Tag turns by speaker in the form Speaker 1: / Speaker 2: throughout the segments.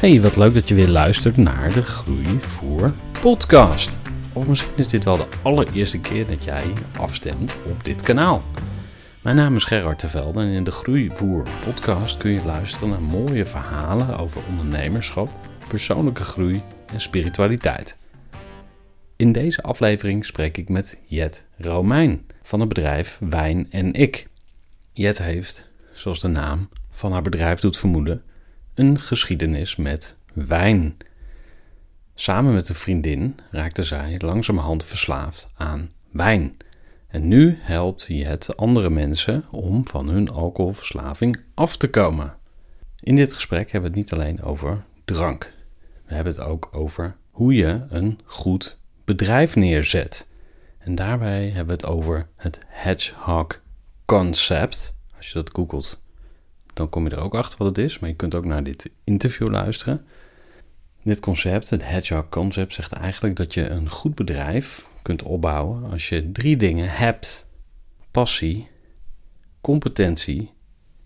Speaker 1: Hey, wat leuk dat je weer luistert naar de Groeivoer podcast. Of misschien is dit wel de allereerste keer dat jij afstemt op dit kanaal. Mijn naam is Gerard Tevelde en in de Groeivoer podcast kun je luisteren naar mooie verhalen over ondernemerschap, persoonlijke groei en spiritualiteit. In deze aflevering spreek ik met Jet Romein van het bedrijf Wijn en Ik. Jet heeft, zoals de naam van haar bedrijf doet vermoeden, een geschiedenis met wijn. Samen met een vriendin raakte zij langzamerhand verslaafd aan wijn. En nu helpt Jet andere mensen om van hun alcoholverslaving af te komen. In dit gesprek hebben we het niet alleen over drank. We hebben het ook over hoe je een goed bedrijf neerzet. En daarbij hebben we het over het hedgehog concept. Als je dat googelt, dan kom je er ook achter wat het is. Maar je kunt ook naar dit interview luisteren. Dit concept, het hedgehog concept, zegt eigenlijk dat je een goed bedrijf kunt opbouwen als je drie dingen hebt: passie, competentie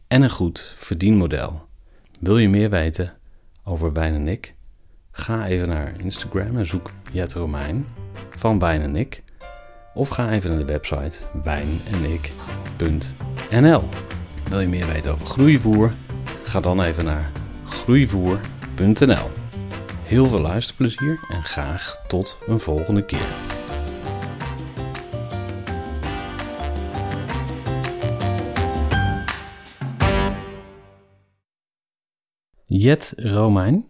Speaker 1: en een goed verdienmodel. Wil je meer weten over Wijn en ik? Ga even naar Instagram en zoek Jet Romein van Wijn en ik. Of ga even naar de website wijnenik.nl. Wil je meer weten over groeivoer? Ga dan even naar groeivoer.nl. Heel veel luisterplezier en graag tot een volgende keer. Jet Romein.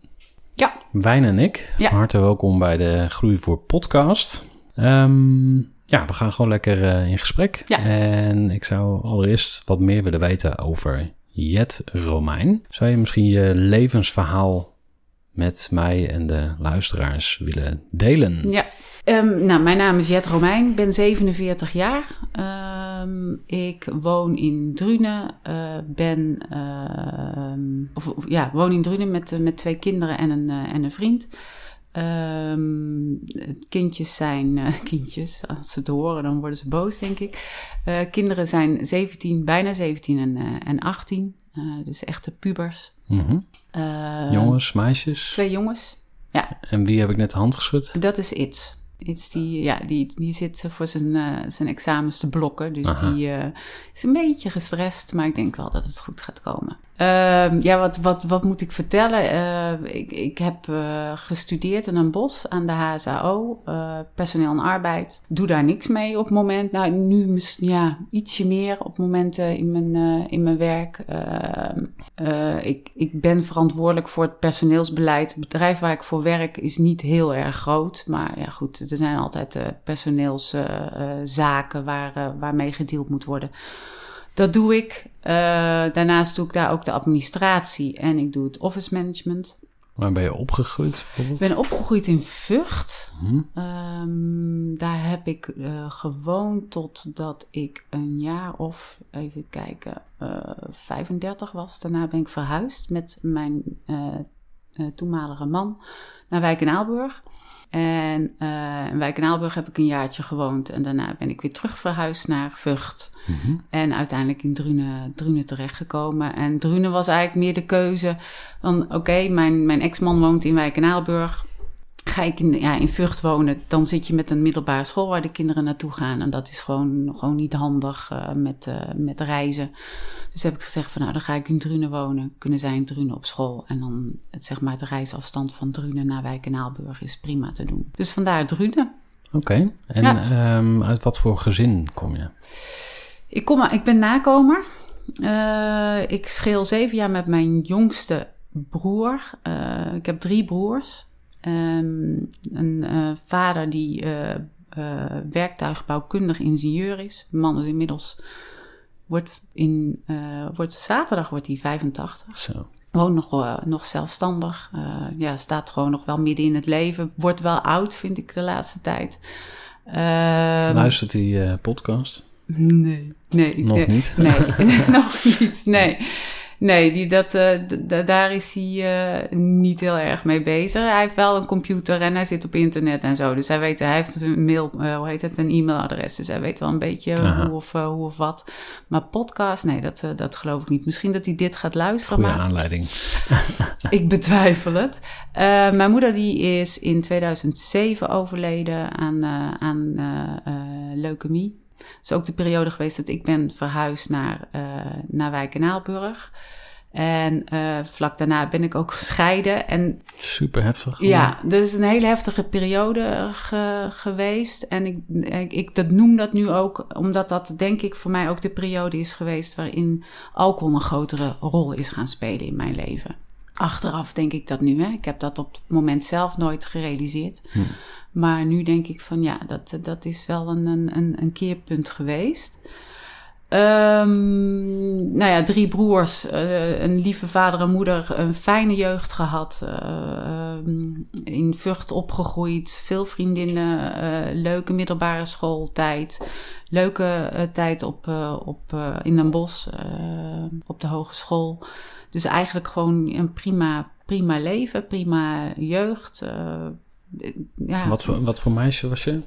Speaker 2: Ja.
Speaker 1: Wijn en ik.
Speaker 2: Ja.
Speaker 1: Van harte welkom bij de Groeivoer podcast. Ehm, ja, we gaan gewoon lekker eh, in gesprek.
Speaker 2: Ja.
Speaker 1: En ik zou allereerst wat meer willen weten over Jet Romein. Zou je misschien je levensverhaal met mij en de luisteraars willen delen?
Speaker 2: Ja. Ehm, nou, mijn naam is Jet Romein, ik ben 47 jaar. Ehm, ik woon in Drunen. eh, ben, ehm, of, of- ja, woon in Drunen met, eh, met twee kinderen en een, en een vriend. Ehm, kindjes zijn eh, kindjes. Als ze het horen, dan worden ze boos, denk ik. Eh, kinderen zijn 17, bijna 17 en, eh, en 18. eh, dus echte pubers.
Speaker 1: Mhm.
Speaker 2: Eh,
Speaker 1: Jongens, meisjes.
Speaker 2: Twee jongens. Ja,
Speaker 1: En wie heb ik net de hand geschud?
Speaker 2: dat is It's. Iets die, ja, die, die zit voor zijn, eh, zijn examens te blokken. Dus
Speaker 1: Aha.
Speaker 2: die eh, is een beetje gestrest, maar ik denk wel dat het goed gaat komen. Ehm, ja, wat, wat, wat moet ik vertellen? Eh, ik, ik heb eh, gestudeerd in een bos aan de HSAO, eh, personeel en arbeid. Doe daar niks mee op het moment. Nou, nu ja, ietsje meer op momenten in mijn, eh, in mijn werk. Ehm, eh, ik, ik ben verantwoordelijk voor het personeelsbeleid. Het bedrijf waar ik voor werk is niet heel erg groot. Maar ja, goed, er zijn altijd eh, personeelszaken waar, eh, waarmee gedeeld moet worden. Dat doe ik. Eh, daarnaast doe ik daar ook de administratie en ik doe het office management.
Speaker 1: Waar ben je opgegroeid?
Speaker 2: Ik ben opgegroeid in Vught.
Speaker 1: Hm?
Speaker 2: Ehm, daar heb ik eh, gewoond totdat ik een jaar of, even kijken, eh 35 was. Daarna ben ik verhuisd met mijn eh, eh, toenmalige man naar Wijk en Aalburg. En eh, in Wijk en Aalburg heb ik een jaartje gewoond. En daarna ben ik weer terug verhuisd naar Vught.
Speaker 1: Mhm.
Speaker 2: En uiteindelijk in Drunen, Drunen terechtgekomen. En Drunen was eigenlijk meer de keuze van... oké, mijn, mijn ex-man woont in Wijk en Aalburg. Ga ik in, ja, in Vught wonen, dan zit je met een middelbare school... waar de kinderen naartoe gaan. En dat is gewoon, gewoon niet handig eh, met, eh, met reizen. Dus heb ik gezegd van nou, dan ga ik in Drunen wonen. Kunnen zij in Drunen op school. En dan het, zeg maar de reisafstand van Drunen naar Wijk en Aalburg is prima te doen. Dus vandaar Drunen.
Speaker 1: Oké, en
Speaker 2: Ja.
Speaker 1: ehm, uit wat voor gezin kom je?
Speaker 2: Ik, kom, ik ben nakomer. Eh, ik scheel zeven jaar met mijn jongste broer. Ik heb drie broers. Ehm, een eh, vader die eh, eh, werktuigbouwkundig ingenieur is. De man is inmiddels... Wordt in, wordt, zaterdag wordt hij 85.
Speaker 1: Zo.
Speaker 2: Woont nog, nog zelfstandig. Ja, staat gewoon nog wel midden in het leven. Wordt wel oud, vind ik de laatste tijd. Ehm,
Speaker 1: Luistert die podcast?
Speaker 2: Nee, nee.
Speaker 1: Nog
Speaker 2: nee,
Speaker 1: niet?
Speaker 2: Nee, nog niet. Nee, nee die, dat, eh, daar is hij eh, niet heel erg mee bezig. Hij heeft wel een computer en hij zit op internet en zo. Dus hij weet, hij heeft een mail, eh, hoe heet het, een e-mailadres. Dus hij weet wel een beetje
Speaker 1: Aha.
Speaker 2: hoe of, hoe of wat. Maar podcast, nee, dat, dat geloof ik niet. Misschien dat hij dit gaat luisteren,
Speaker 1: Goede
Speaker 2: maar
Speaker 1: aanleiding.
Speaker 2: ik betwijfel het. Mijn moeder die is in 2007 overleden aan, aan leukemie. Het is ook de periode geweest dat ik ben verhuisd naar, eh naar Wijk en eh, vlak daarna ben ik ook gescheiden. En
Speaker 1: Super heftig.
Speaker 2: ja, dat is een hele heftige periode ge- geweest. En ik, ik, ik dat noem dat nu ook omdat dat denk ik voor mij ook de periode is geweest waarin alcohol een grotere rol is gaan spelen in mijn leven. Achteraf denk ik dat nu. Hè. Ik heb dat op het moment zelf nooit gerealiseerd. Maar nu denk ik van ja, dat, dat is wel een, een, een- keerpunt geweest. Ehm, nou ja, drie broers, eh, een lieve vader en moeder, een fijne jeugd gehad. eh, ehm, in Vught opgegroeid, veel vriendinnen, eh, leuke middelbare schooltijd. Leuke tijd op, op, in Den Bosch, op de hogeschool. Dus eigenlijk gewoon een prima, prima leven, prima jeugd. eh, ja.
Speaker 1: Wat, voor, wat voor meisje was je?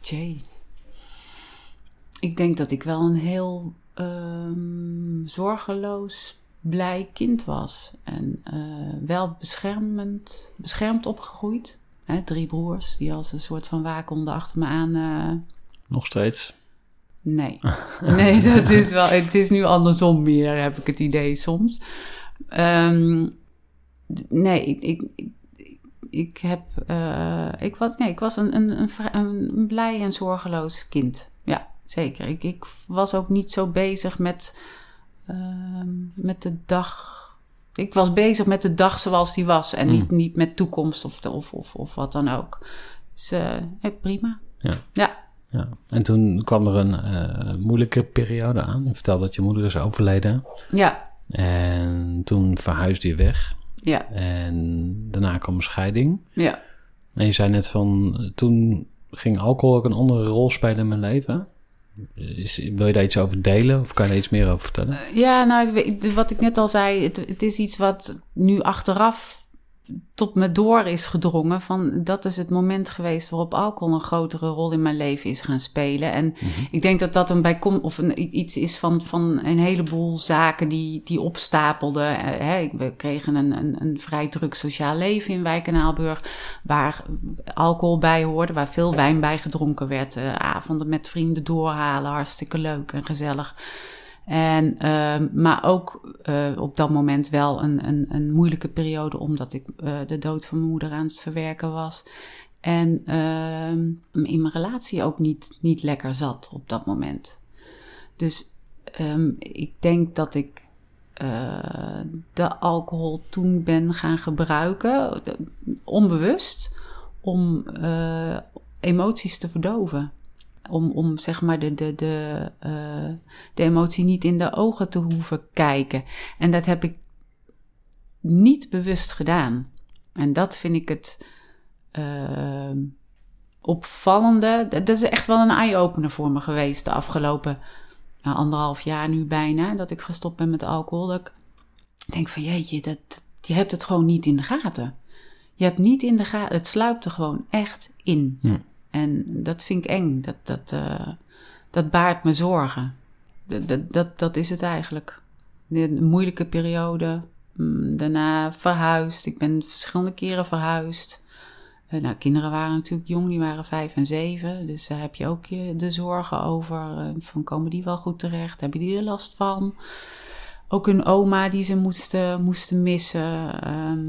Speaker 2: Jay. Ik denk dat ik wel een heel ehm, zorgeloos, blij kind was. En eh, wel beschermend, beschermd opgegroeid. Drie broers die als een soort van waakhonden achter me aan. eh,
Speaker 1: Nog steeds?
Speaker 2: Nee. Nee, dat is wel. Het is nu andersom meer, heb ik het idee soms. Ehm, nee, ik, ik, ik, ik heb. eh, ik was, nee, ik was een, een, een, blij en zorgeloos kind. Ja, zeker. Ik, ik was ook niet zo bezig met, ehm, met de dag. Ik was bezig met de dag zoals die was. En niet, niet met toekomst of, de- of, of, of wat dan ook. Dus eh, hey, prima.
Speaker 1: Ja.
Speaker 2: Ja.
Speaker 1: Ja. En toen kwam er een eh, moeilijke periode aan. Je vertelde dat je moeder is overleden.
Speaker 2: Ja.
Speaker 1: En toen verhuisde je weg.
Speaker 2: Ja.
Speaker 1: En daarna kwam een scheiding.
Speaker 2: Ja.
Speaker 1: En je zei net van, eh, toen ging alcohol ook een andere rol spelen in mijn leven. Is, wil je daar iets over delen of kan je daar iets meer over vertellen?
Speaker 2: Ja, nou, wat ik net al zei, het, het is iets wat nu achteraf tot me door is gedrongen. Van dat is het moment geweest waarop alcohol een grotere rol in mijn leven is gaan spelen. En ik denk dat dat een bijkom of een, iets is van, van een heleboel zaken die, die opstapelden. Eh, hè, we kregen een, een, een vrij druk sociaal leven in Wijk en Aalburg, waar alcohol bij hoorde, waar veel wijn bij gedronken werd. Eh, avonden met vrienden doorhalen, hartstikke leuk en gezellig. En, ehm, maar ook eh, op dat moment wel een, een, een moeilijke periode, omdat ik eh, de dood van mijn moeder aan het verwerken was. En ehm, in mijn relatie ook niet, niet lekker zat op dat moment. Dus ehm, ik denk dat ik eh, de alcohol toen ben gaan gebruiken, onbewust, om emoties te verdoven om, om zeg maar de, de, de, eh, de emotie niet in de ogen te hoeven kijken. En dat heb ik niet bewust gedaan. En dat vind ik het eh, opvallende. Dat is echt wel een eye-opener voor me geweest de afgelopen nou, anderhalf jaar nu bijna. Dat ik gestopt ben met alcohol. Ik denk van jeetje, dat, je hebt het gewoon niet in de gaten. Je hebt niet in de gaten. Het sluipt er gewoon echt in.
Speaker 1: Hm.
Speaker 2: En dat vind ik eng. Dat, dat, eh, dat baart me zorgen. Dat, dat, dat, dat is het eigenlijk. De, moeilijke periode. Mm, Daarna verhuisd. Ik ben verschillende keren verhuisd. Eh, nou, kinderen waren natuurlijk jong, die waren vijf en zeven. Dus daar heb je ook je, de zorgen over. eh, van komen die wel goed terecht? Hebben die er last van? Ook hun oma die ze moesten, moesten missen. Ehm,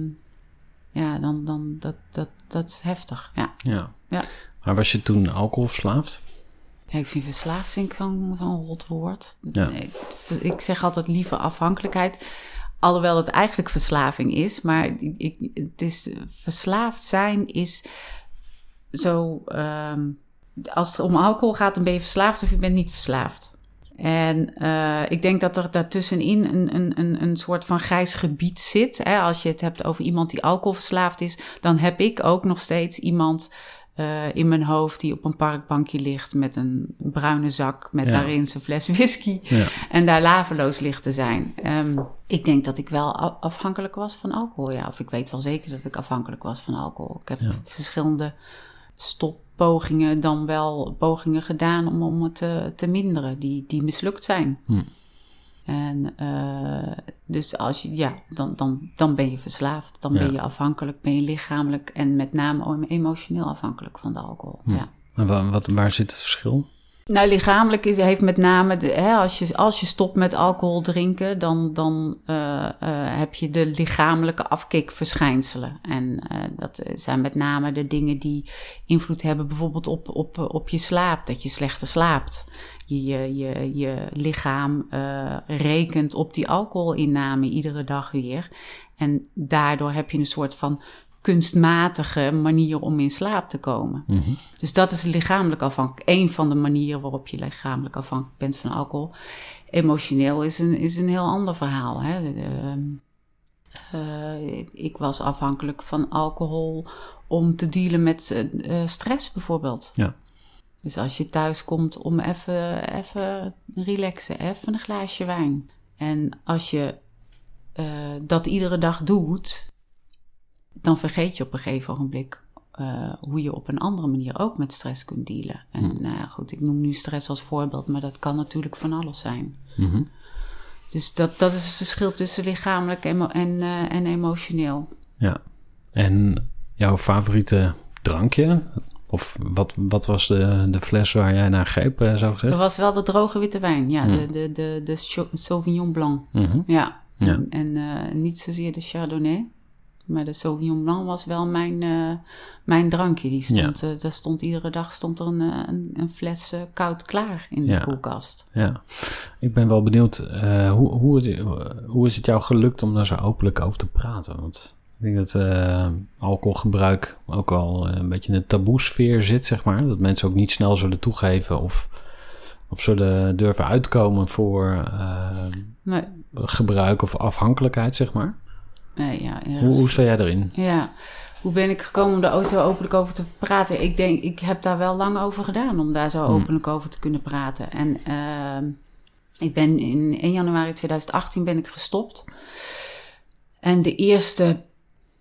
Speaker 2: ja, dan, dan dat, dat, dat is heftig. Ja.
Speaker 1: Ja.
Speaker 2: Ja.
Speaker 1: Maar was je toen alcoholverslaafd?
Speaker 2: Ja, ik vind verslaafd vind ik zo'n zo'n rot woord.
Speaker 1: Ja.
Speaker 2: Ik zeg altijd liever afhankelijkheid. Alhoewel het eigenlijk verslaving is. Maar ik, het is, verslaafd zijn is zo... ehm, als het om alcohol gaat, dan ben je verslaafd of je bent niet verslaafd. En eh, ik denk dat er daartussenin een, een, een, een soort van grijs gebied zit. Hè? Als je het hebt over iemand die alcoholverslaafd is, dan heb ik ook nog steeds iemand eh, in mijn hoofd die op een parkbankje ligt met een bruine zak met
Speaker 1: Ja.
Speaker 2: daarin zijn fles whisky
Speaker 1: Ja.
Speaker 2: en daar laveloos ligt te zijn. Ehm, ik denk dat ik wel afhankelijk was van alcohol, ja. Of ik weet wel zeker dat ik afhankelijk was van alcohol. Ik heb
Speaker 1: Ja.
Speaker 2: verschillende stoppogingen dan wel pogingen gedaan om, om het te, te minderen, die, die mislukt zijn.
Speaker 1: Hm.
Speaker 2: En eh, dus als je, ja, dan, dan, dan ben je verslaafd. Dan
Speaker 1: Ja.
Speaker 2: ben je afhankelijk, ben je lichamelijk en met name emotioneel afhankelijk van de alcohol.
Speaker 1: Hm.
Speaker 2: Ja.
Speaker 1: Maar wa- wat, waar zit het verschil?
Speaker 2: Nou, lichamelijk is, heeft met name, de, hè, als, je, als je stopt met alcohol drinken, dan, dan eh, eh, heb je de lichamelijke afkikverschijnselen. En dat zijn met name de dingen die invloed hebben bijvoorbeeld op, op, op je slaap, dat je slechter slaapt. Je, je, je, je lichaam eh, rekent op die alcoholinname iedere dag weer. En daardoor heb je een soort van kunstmatige manier om in slaap te komen.
Speaker 1: Mhm.
Speaker 2: Dus dat is lichamelijk afhankelijk. Een van de manieren waarop je lichamelijk afhankelijk bent van alcohol. Emotioneel is een, is een heel ander verhaal. Hè? De- de- eh, ik was afhankelijk van alcohol om te dealen met eh, stress bijvoorbeeld.
Speaker 1: Ja.
Speaker 2: Dus als je thuis komt om even, even relaxen, even een glaasje wijn. En als je eh, dat iedere dag doet, dan vergeet je op een gegeven ogenblik eh, hoe je op een andere manier ook met stress kunt dealen. En
Speaker 1: Hmm.
Speaker 2: nou ja, goed, ik noem nu stress als voorbeeld, maar dat kan natuurlijk van alles zijn.
Speaker 1: Mhm.
Speaker 2: Dus dat, dat is het verschil tussen lichamelijk emo- en, eh, en emotioneel.
Speaker 1: Ja. En jouw favoriete drankje? Of wat, wat was de, de fles waar jij naar greep, eh, zo gezegd?
Speaker 2: Dat was wel de droge witte wijn, ja, de, de, de, de Chau- Sauvignon Blanc.
Speaker 1: Mhm.
Speaker 2: Ja,
Speaker 1: Ja.
Speaker 2: en, en eh, niet zozeer de Chardonnay. Maar de Sauvignon Blanc was wel mijn, eh, mijn drankje. Die stond, daar stond iedere dag stond er een, een, een fles koud klaar in de
Speaker 1: Ja.
Speaker 2: koelkast.
Speaker 1: Ja, ik ben wel benieuwd, hoe, hoe, het, hoe is het jou gelukt om daar zo openlijk over te praten? Want ik denk dat eh, alcoholgebruik ook wel eh, een beetje in de taboesfeer zit, zeg maar. Dat mensen ook niet snel zullen toegeven of, of zullen durven uitkomen voor eh, gebruik of afhankelijkheid, zeg maar.
Speaker 2: nee, ja,
Speaker 1: Hoe, hoe sta jij erin?
Speaker 2: Ja, hoe ben ik gekomen om daar ook zo openlijk over te praten? Ik denk, ik heb daar wel lang over gedaan om daar zo
Speaker 1: Hmm.
Speaker 2: openlijk over te kunnen praten. En ehm, ik ben in 1 januari 2018 ben ik gestopt. En de eerste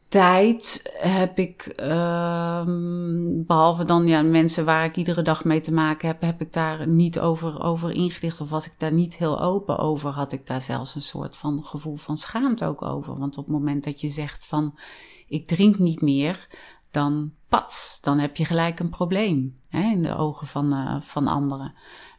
Speaker 2: tijd heb ik, ehm, behalve dan ja, mensen waar ik iedere dag mee te maken heb, heb ik daar niet over, over ingelicht. Of was ik daar niet heel open over, had ik daar zelfs een soort van gevoel van schaamte ook over. Want op het moment dat je zegt van ik drink niet meer, dan pats, dan heb je gelijk een probleem hè, in de ogen van, eh, van anderen.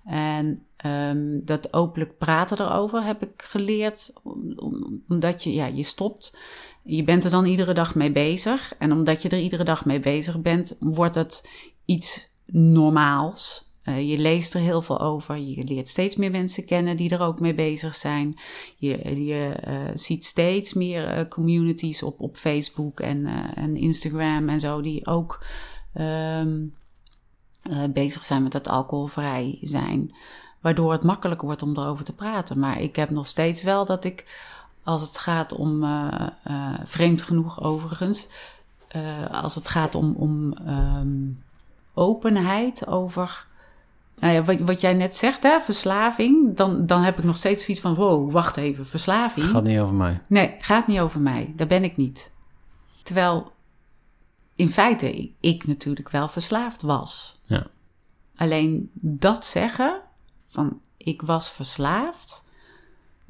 Speaker 2: En ehm, dat openlijk praten erover heb ik geleerd, om- om- omdat je, ja, je stopt. Je bent er dan iedere dag mee bezig. En omdat je er iedere dag mee bezig bent, wordt het iets normaals. Eh, je leest er heel veel over. Je leert steeds meer mensen kennen die er ook mee bezig zijn. Je, je eh, ziet steeds meer eh, communities op, op Facebook en, en Instagram en zo, die ook ehm, eh, bezig zijn met dat alcoholvrij zijn. Waardoor het makkelijker wordt om erover te praten. Maar ik heb nog steeds wel dat ik, als het gaat om, eh, eh, vreemd genoeg overigens, eh, als het gaat om, om ehm, openheid over. Nou ja, wat, wat jij net zegt, hè, verslaving. Dan, dan heb ik nog steeds zoiets van: wow, wacht even, verslaving.
Speaker 1: Gaat niet over mij.
Speaker 2: Nee, gaat niet over mij. Daar ben ik niet. Terwijl in feite ik, ik natuurlijk wel verslaafd was.
Speaker 1: Ja.
Speaker 2: Alleen dat zeggen van ik was verslaafd.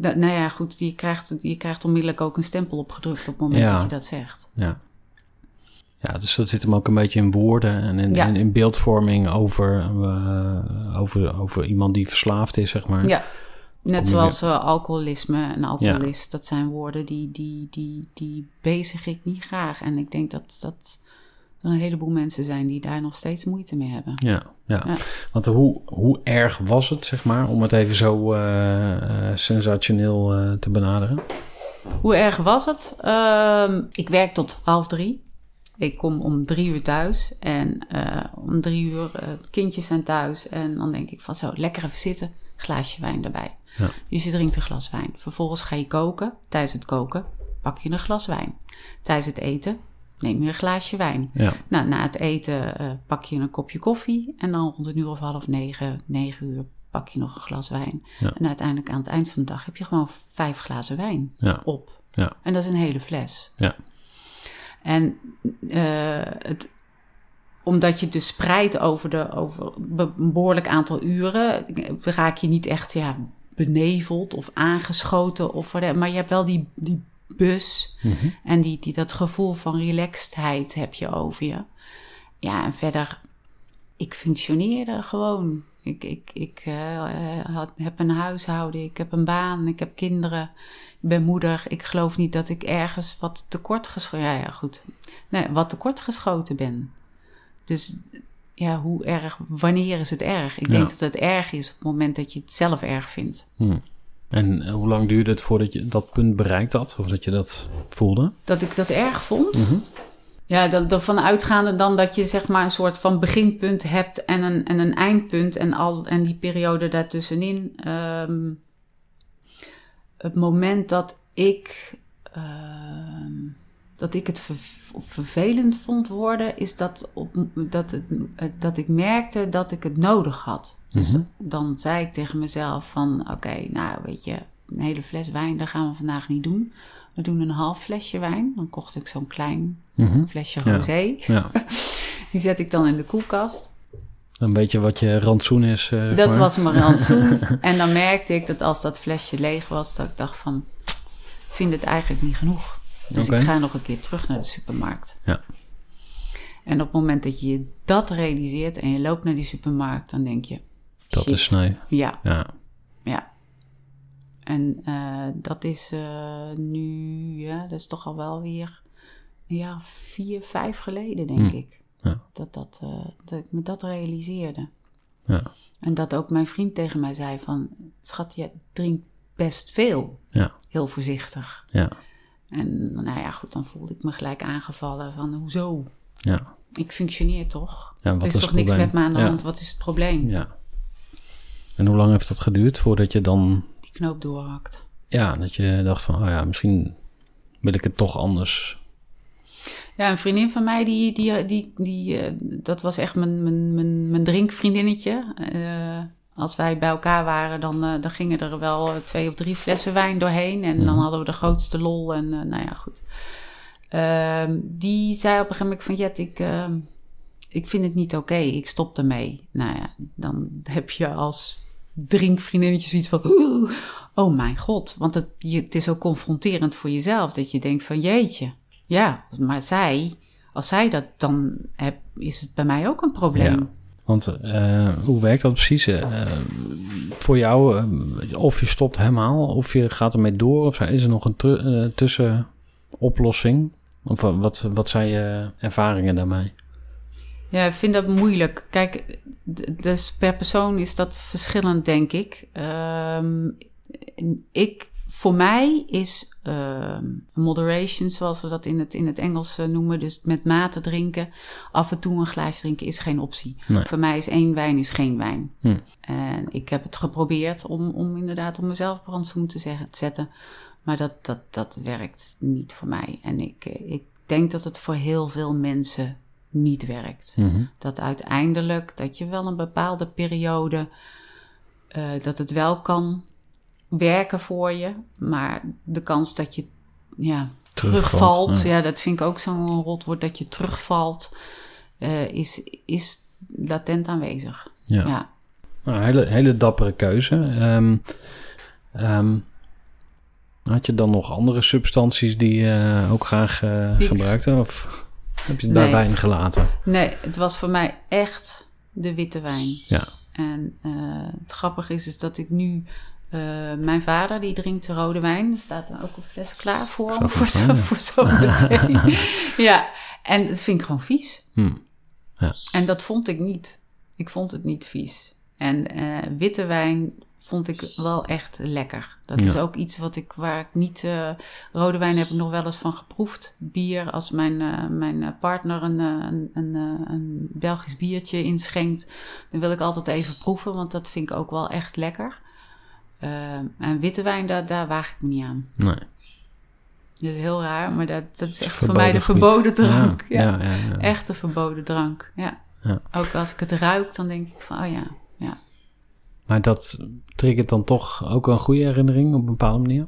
Speaker 2: Dat, nou ja, goed, je krijgt, je krijgt onmiddellijk ook een stempel opgedrukt op het moment
Speaker 1: Ja.
Speaker 2: dat je dat zegt.
Speaker 1: Ja. Ja, dus dat zit hem ook een beetje in woorden en in,
Speaker 2: Ja.
Speaker 1: in, in beeldvorming over, eh, over, over iemand die verslaafd is, zeg maar.
Speaker 2: Ja, net zoals eh, alcoholisme en alcoholist. Dat zijn woorden die, die, die, die bezig ik niet graag. En ik denk dat, dat er een heleboel mensen zijn die daar nog steeds moeite mee hebben.
Speaker 1: Ja, ja.
Speaker 2: Ja.
Speaker 1: Want hoe, hoe erg was het, zeg maar, om het even zo eh, eh, sensationeel eh, te benaderen?
Speaker 2: Hoe erg was het? Ehm, ik werk tot half drie. Ik kom om drie uur thuis. En om drie uur, kindjes zijn thuis. En dan denk ik van zo, lekker even zitten. Glaasje wijn erbij.
Speaker 1: Ja.
Speaker 2: Dus je drinkt een glas wijn. Vervolgens ga je koken. Tijdens het koken pak je een glas wijn. Tijdens het eten neem je een glaasje wijn.
Speaker 1: Ja,
Speaker 2: Nou, na het eten eh, pak je een kopje koffie. En dan rond een uur of half negen, negen uur pak je nog een glas wijn.
Speaker 1: Ja.
Speaker 2: En uiteindelijk aan het eind van de dag heb je gewoon vijf glazen wijn
Speaker 1: ja,
Speaker 2: op.
Speaker 1: ja,
Speaker 2: En dat is een hele fles.
Speaker 1: ja.
Speaker 2: En eh, het, omdat je het dus spreidt over, de, over een behoorlijk aantal uren, raak je niet echt ja, beneveld of aangeschoten. Of, maar je hebt wel die, die bus
Speaker 1: Mhm.
Speaker 2: en die, die, dat gevoel van relaxedheid heb je over je. Ja, en verder, ik functioneerde gewoon. Ik, ik, ik eh, had, heb een huishouden, ik heb een baan, ik heb kinderen. Ik ben moeder. Ik geloof niet dat ik ergens wat tekort geschoten... Ja, ja, goed. Nee, wat tekort geschoten ben. Dus ja, hoe erg... Wanneer is het erg? Ik denk dat het erg is op het moment dat je het zelf erg vindt.
Speaker 1: Hm. En eh, hoe lang duurde het voordat je dat punt bereikt had? Of dat je dat voelde?
Speaker 2: Dat ik dat erg vond...
Speaker 1: Mhm.
Speaker 2: Ja, dat, dat van uitgaande dan dat je zeg maar een soort van beginpunt hebt en een, en een eindpunt en, al, en die periode daartussenin. ehm het moment dat ik, ehm, dat ik het ver- vervelend vond worden, is dat, op, dat, het, dat ik merkte dat ik het nodig had. Dus
Speaker 1: Mhm.
Speaker 2: dan zei ik tegen mezelf van, oké, nou weet je, een hele fles wijn, dat gaan we vandaag niet doen. We doen een half flesje wijn. Dan kocht ik zo'n klein
Speaker 1: Mhm.
Speaker 2: flesje rosé.
Speaker 1: Ja,
Speaker 2: Die zet ik dan in de koelkast.
Speaker 1: een beetje wat je rantsoen is. eh,
Speaker 2: Dat
Speaker 1: maar.
Speaker 2: was mijn rantsoen. en dan merkte ik dat als dat flesje leeg was, dat ik dacht van, ik vind het eigenlijk niet genoeg. Dus ik ga nog een keer terug naar de supermarkt.
Speaker 1: Ja.
Speaker 2: En op het moment dat je dat realiseert en je loopt naar die supermarkt, dan denk je,
Speaker 1: Dat
Speaker 2: shit.
Speaker 1: is sneu.
Speaker 2: Ja,
Speaker 1: Ja,
Speaker 2: ja. En eh, dat is eh, nu, ja, dat is toch al wel weer een jaar vier, vijf geleden, denk
Speaker 1: Hm.
Speaker 2: ik.
Speaker 1: Ja.
Speaker 2: Dat, dat, eh, dat ik me dat realiseerde.
Speaker 1: ja,
Speaker 2: En dat ook mijn vriend tegen mij zei van... Schat, je drinkt best veel.
Speaker 1: ja,
Speaker 2: Heel voorzichtig.
Speaker 1: ja,
Speaker 2: En nou ja, goed, dan voelde ik me gelijk aangevallen van... Hoezo?
Speaker 1: ja.
Speaker 2: Ik functioneer toch?
Speaker 1: ja wat
Speaker 2: er is,
Speaker 1: is
Speaker 2: toch niks met me aan de hand? Wat is het probleem?
Speaker 1: Ja. En hoe lang heeft dat geduurd voordat je dan,
Speaker 2: Die knoop doorhakt.
Speaker 1: ja, dat je dacht van, oh ja, misschien wil ik het toch anders.
Speaker 2: Ja, een vriendin van mij, die, die, die, die, eh, dat was echt mijn, mijn, mijn, mijn drinkvriendinnetje. Eh, als wij bij elkaar waren, dan, eh, dan gingen er wel twee of drie flessen wijn doorheen. En dan
Speaker 1: Mhm.
Speaker 2: hadden we de grootste lol. En nou ja, goed. Ehm, die zei op een gegeven moment van... Jet, ik, ehm, ik vind het niet oké. Ik stop ermee. Nou ja, dan heb je als drinkvriendinnetje zoiets van... "Oeh, Oh mijn god. Want het, het is ook confronterend voor jezelf. Dat je denkt van jeetje. Ja, maar zij... Als zij dat dan is het bij mij ook een probleem.
Speaker 1: Want eh, hoe werkt dat precies? Eh, voor jou, eh, of je stopt helemaal, of je gaat ermee door, of is er nog een tussenoplossing? Of wa- wat, wat zijn je ervaringen daarmee?
Speaker 2: Ja, ik vind dat moeilijk. Kijk, dus per persoon is dat verschillend, denk ik. Ehm, ik voor mij is ehm, moderation, zoals we dat in het, in het Engels eh, noemen, dus met mate drinken, af en toe een glaasje drinken, is geen optie.
Speaker 1: Nee.
Speaker 2: Voor mij is één wijn is geen wijn.
Speaker 1: Hm.
Speaker 2: En ik heb het geprobeerd om, om inderdaad om mezelf brandstoel te zeggen, te zetten. Maar dat, dat, dat werkt niet voor mij. En ik, eh, ik denk dat het voor heel veel mensen niet werkt.
Speaker 1: Mhm.
Speaker 2: Dat uiteindelijk, dat je wel een bepaalde periode, eh, dat het wel kan werken voor je. Maar de kans dat je ja,
Speaker 1: Terugvalt,
Speaker 2: terugvalt,
Speaker 1: ja.
Speaker 2: ja. dat vind ik ook zo'n rotwoord, dat je terugvalt, eh, is, is latent aanwezig.
Speaker 1: Ja.
Speaker 2: ja.
Speaker 1: Nou, hele, hele dappere keuze. Ehm, ehm, had je dan nog andere substanties die je ook graag eh, gebruikte? Of, Heb je het
Speaker 2: Nee.
Speaker 1: bij wijn gelaten?
Speaker 2: Nee, het was voor mij echt de witte wijn.
Speaker 1: Ja.
Speaker 2: En eh, het grappige is, is dat ik nu... eh, mijn vader, die drinkt de rode wijn. Er staat er ook een fles klaar voor hem. Voor zo,
Speaker 1: ja.
Speaker 2: voor zo meteen. ja, en dat vind ik gewoon vies.
Speaker 1: Hm.
Speaker 2: En dat vond ik niet. Ik vond het niet vies. En eh, witte wijn vond ik wel echt lekker. Dat is ook iets wat ik, waar ik niet... eh, rode wijn heb ik nog wel eens van geproefd. Bier, als mijn, eh, mijn eh, partner een, een, een, een Belgisch biertje inschenkt... dan wil ik altijd even proeven, want dat vind ik ook wel echt lekker. En witte wijn, daar, daar waag ik me niet aan.
Speaker 1: Nee.
Speaker 2: Dat is heel raar, maar dat, dat is echt voor mij de verboden drank. Ja,
Speaker 1: Ja, ja.
Speaker 2: Echt de verboden drank, ja.
Speaker 1: Ja.
Speaker 2: Ook als ik het ruik, dan denk ik van, oh ja, ja.
Speaker 1: Maar dat triggert dan toch ook een goede herinnering op een bepaalde manier?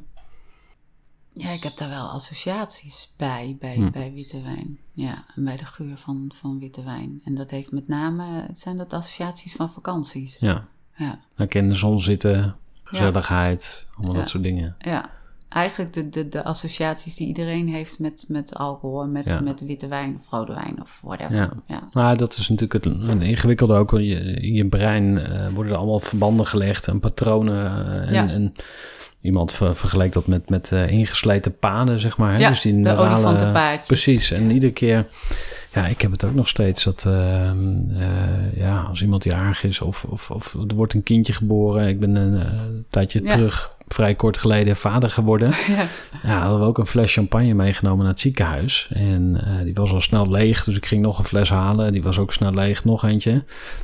Speaker 2: Ja, ik heb daar wel associaties bij, bij,
Speaker 1: Hm.
Speaker 2: bij witte wijn. Ja, en bij de geur van, van witte wijn. En dat heeft met name, zijn dat associaties van vakanties.
Speaker 1: Ja.
Speaker 2: Ja,
Speaker 1: de zon zitten, gezelligheid, allemaal
Speaker 2: Ja.
Speaker 1: dat soort dingen.
Speaker 2: ja. Eigenlijk de, de, de associaties die iedereen heeft met, met alcohol en met,
Speaker 1: Ja.
Speaker 2: met witte wijn of rode wijn of whatever.
Speaker 1: Ja.
Speaker 2: Ja.
Speaker 1: Maar dat is natuurlijk het een ingewikkelde ook. Je, in je brein eh, worden er allemaal verbanden gelegd en patronen. eh, en,
Speaker 2: Ja.
Speaker 1: en iemand ver- vergeleek dat met, met eh, ingesleten paden, zeg maar. Hè?
Speaker 2: Ja,
Speaker 1: dus die
Speaker 2: de olifantenpaadjes.
Speaker 1: Precies. En iedere keer... Ja, ik heb het ook nog steeds dat... ehm, eh, ja, als iemand jarig is of, of, of er wordt een kindje geboren. Ik ben een tijdje
Speaker 2: Ja.
Speaker 1: terug, vrij kort geleden, vader geworden.
Speaker 2: Ja.
Speaker 1: Ja, hadden we ook een fles champagne meegenomen naar het ziekenhuis. En eh, die was al snel leeg, dus ik ging nog een fles halen. Die was ook snel leeg, nog eentje. Nou,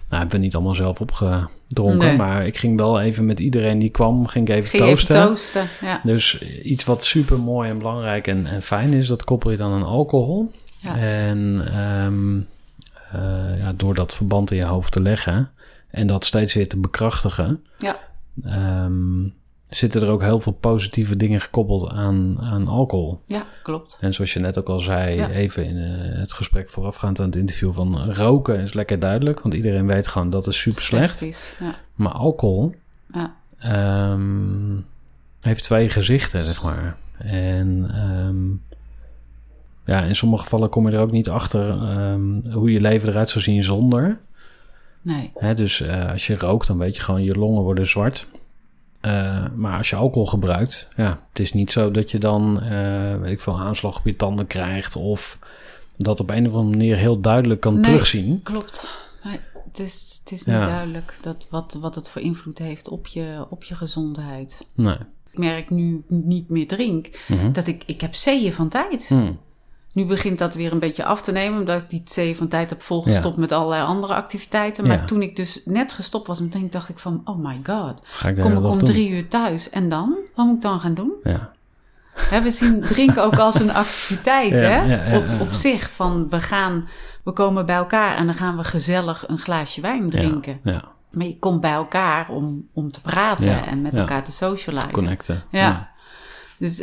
Speaker 1: hebben we niet allemaal zelf opgedronken.
Speaker 2: Nee.
Speaker 1: Maar ik ging wel even met iedereen die kwam, ging ik even
Speaker 2: Ging
Speaker 1: toosten.
Speaker 2: even toasten, ja.
Speaker 1: Dus iets wat super mooi en belangrijk en, en fijn is, dat koppel je dan aan alcohol.
Speaker 2: Ja.
Speaker 1: En ehm, eh, ja, door dat verband in je hoofd te leggen en dat steeds weer te bekrachtigen,
Speaker 2: Ja.
Speaker 1: ehm, zitten er ook heel veel positieve dingen gekoppeld aan, aan alcohol.
Speaker 2: Ja, klopt.
Speaker 1: En zoals je net ook al zei,
Speaker 2: Ja.
Speaker 1: even in eh, het gesprek voorafgaand aan het interview van roken is lekker duidelijk, want iedereen weet gewoon dat is super slecht.
Speaker 2: is. Ja.
Speaker 1: Maar alcohol
Speaker 2: Ja.
Speaker 1: ehm, heeft twee gezichten, zeg maar. En ehm, ja, in sommige gevallen kom je er ook niet achter ehm, hoe je leven eruit zou zien zonder.
Speaker 2: Nee.
Speaker 1: Hè, dus eh, als je rookt, dan weet je gewoon, je longen worden zwart. Eh, maar als je alcohol gebruikt, ja, het is niet zo dat je dan, eh, weet ik veel, aanslag op je tanden krijgt. Of dat op een of andere manier heel duidelijk kan
Speaker 2: Nee.
Speaker 1: terugzien.
Speaker 2: Klopt. Het is, het is niet
Speaker 1: Ja.
Speaker 2: duidelijk dat wat, wat het voor invloed heeft op je, op je gezondheid.
Speaker 1: Nee.
Speaker 2: Ik merk nu niet meer drink,
Speaker 1: Mhm.
Speaker 2: dat ik, ik heb zeeën van tijd.
Speaker 1: Hm.
Speaker 2: Nu begint dat weer een beetje af te nemen, omdat ik die zeeën van tijd heb volgestopt met allerlei andere activiteiten. Maar
Speaker 1: Ja.
Speaker 2: toen ik dus net gestopt was, meteen dacht ik van, oh my god.
Speaker 1: Ga ik
Speaker 2: Kom ik om drie uur thuis en dan? Wat moet ik dan gaan doen?
Speaker 1: Ja.
Speaker 2: Hè, we zien drinken ook als een activiteit, hè? op, op zich. Van we gaan, we komen bij elkaar en dan gaan we gezellig een glaasje wijn drinken. Maar je komt bij elkaar om, om te praten en met elkaar te socializen.
Speaker 1: Connecten.
Speaker 2: Ja. Dus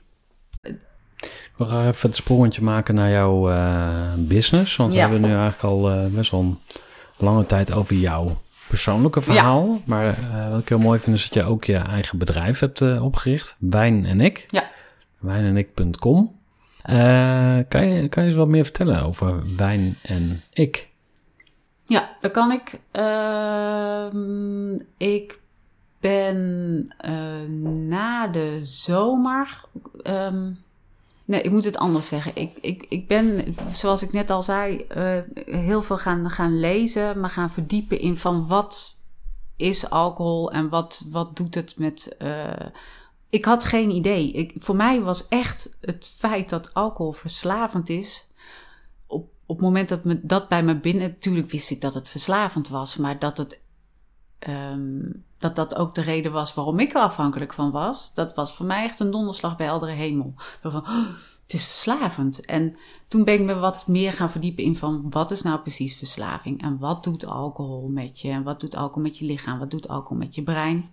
Speaker 1: We gaan even het sprongetje maken naar jouw eh, business. Want
Speaker 2: Ja.
Speaker 1: we hebben nu eigenlijk al eh, best wel een lange tijd over jouw persoonlijke verhaal. Maar eh, wat ik heel mooi vind is dat je ook je eigen bedrijf hebt opgericht. Wijn en ik.
Speaker 2: Ja.
Speaker 1: Wijnenik.com. Kan, je, kan je eens wat meer vertellen over Wijn en ik?
Speaker 2: ja, dat kan ik. Ehm, ik ben na de zomer. ehm, Nee, ik moet het anders zeggen. Ik, ik, ik ben, zoals ik net al zei, uh, heel veel gaan, gaan lezen, maar gaan verdiepen in van wat is alcohol en wat, wat doet het met. Uh, ik had geen idee. Ik, voor mij was echt het feit dat alcohol verslavend is. Op, op het moment dat me, dat bij me binnen. Natuurlijk wist ik dat het verslavend was, maar dat het. Um, dat dat ook de reden was waarom ik er afhankelijk van was. Dat was voor mij echt een donderslag bij heldere hemel. Van, oh, het is verslavend. En toen ben ik me wat meer gaan verdiepen in van wat is nou precies verslaving? En wat doet alcohol met je? En wat doet alcohol met je lichaam? Wat doet alcohol met je brein?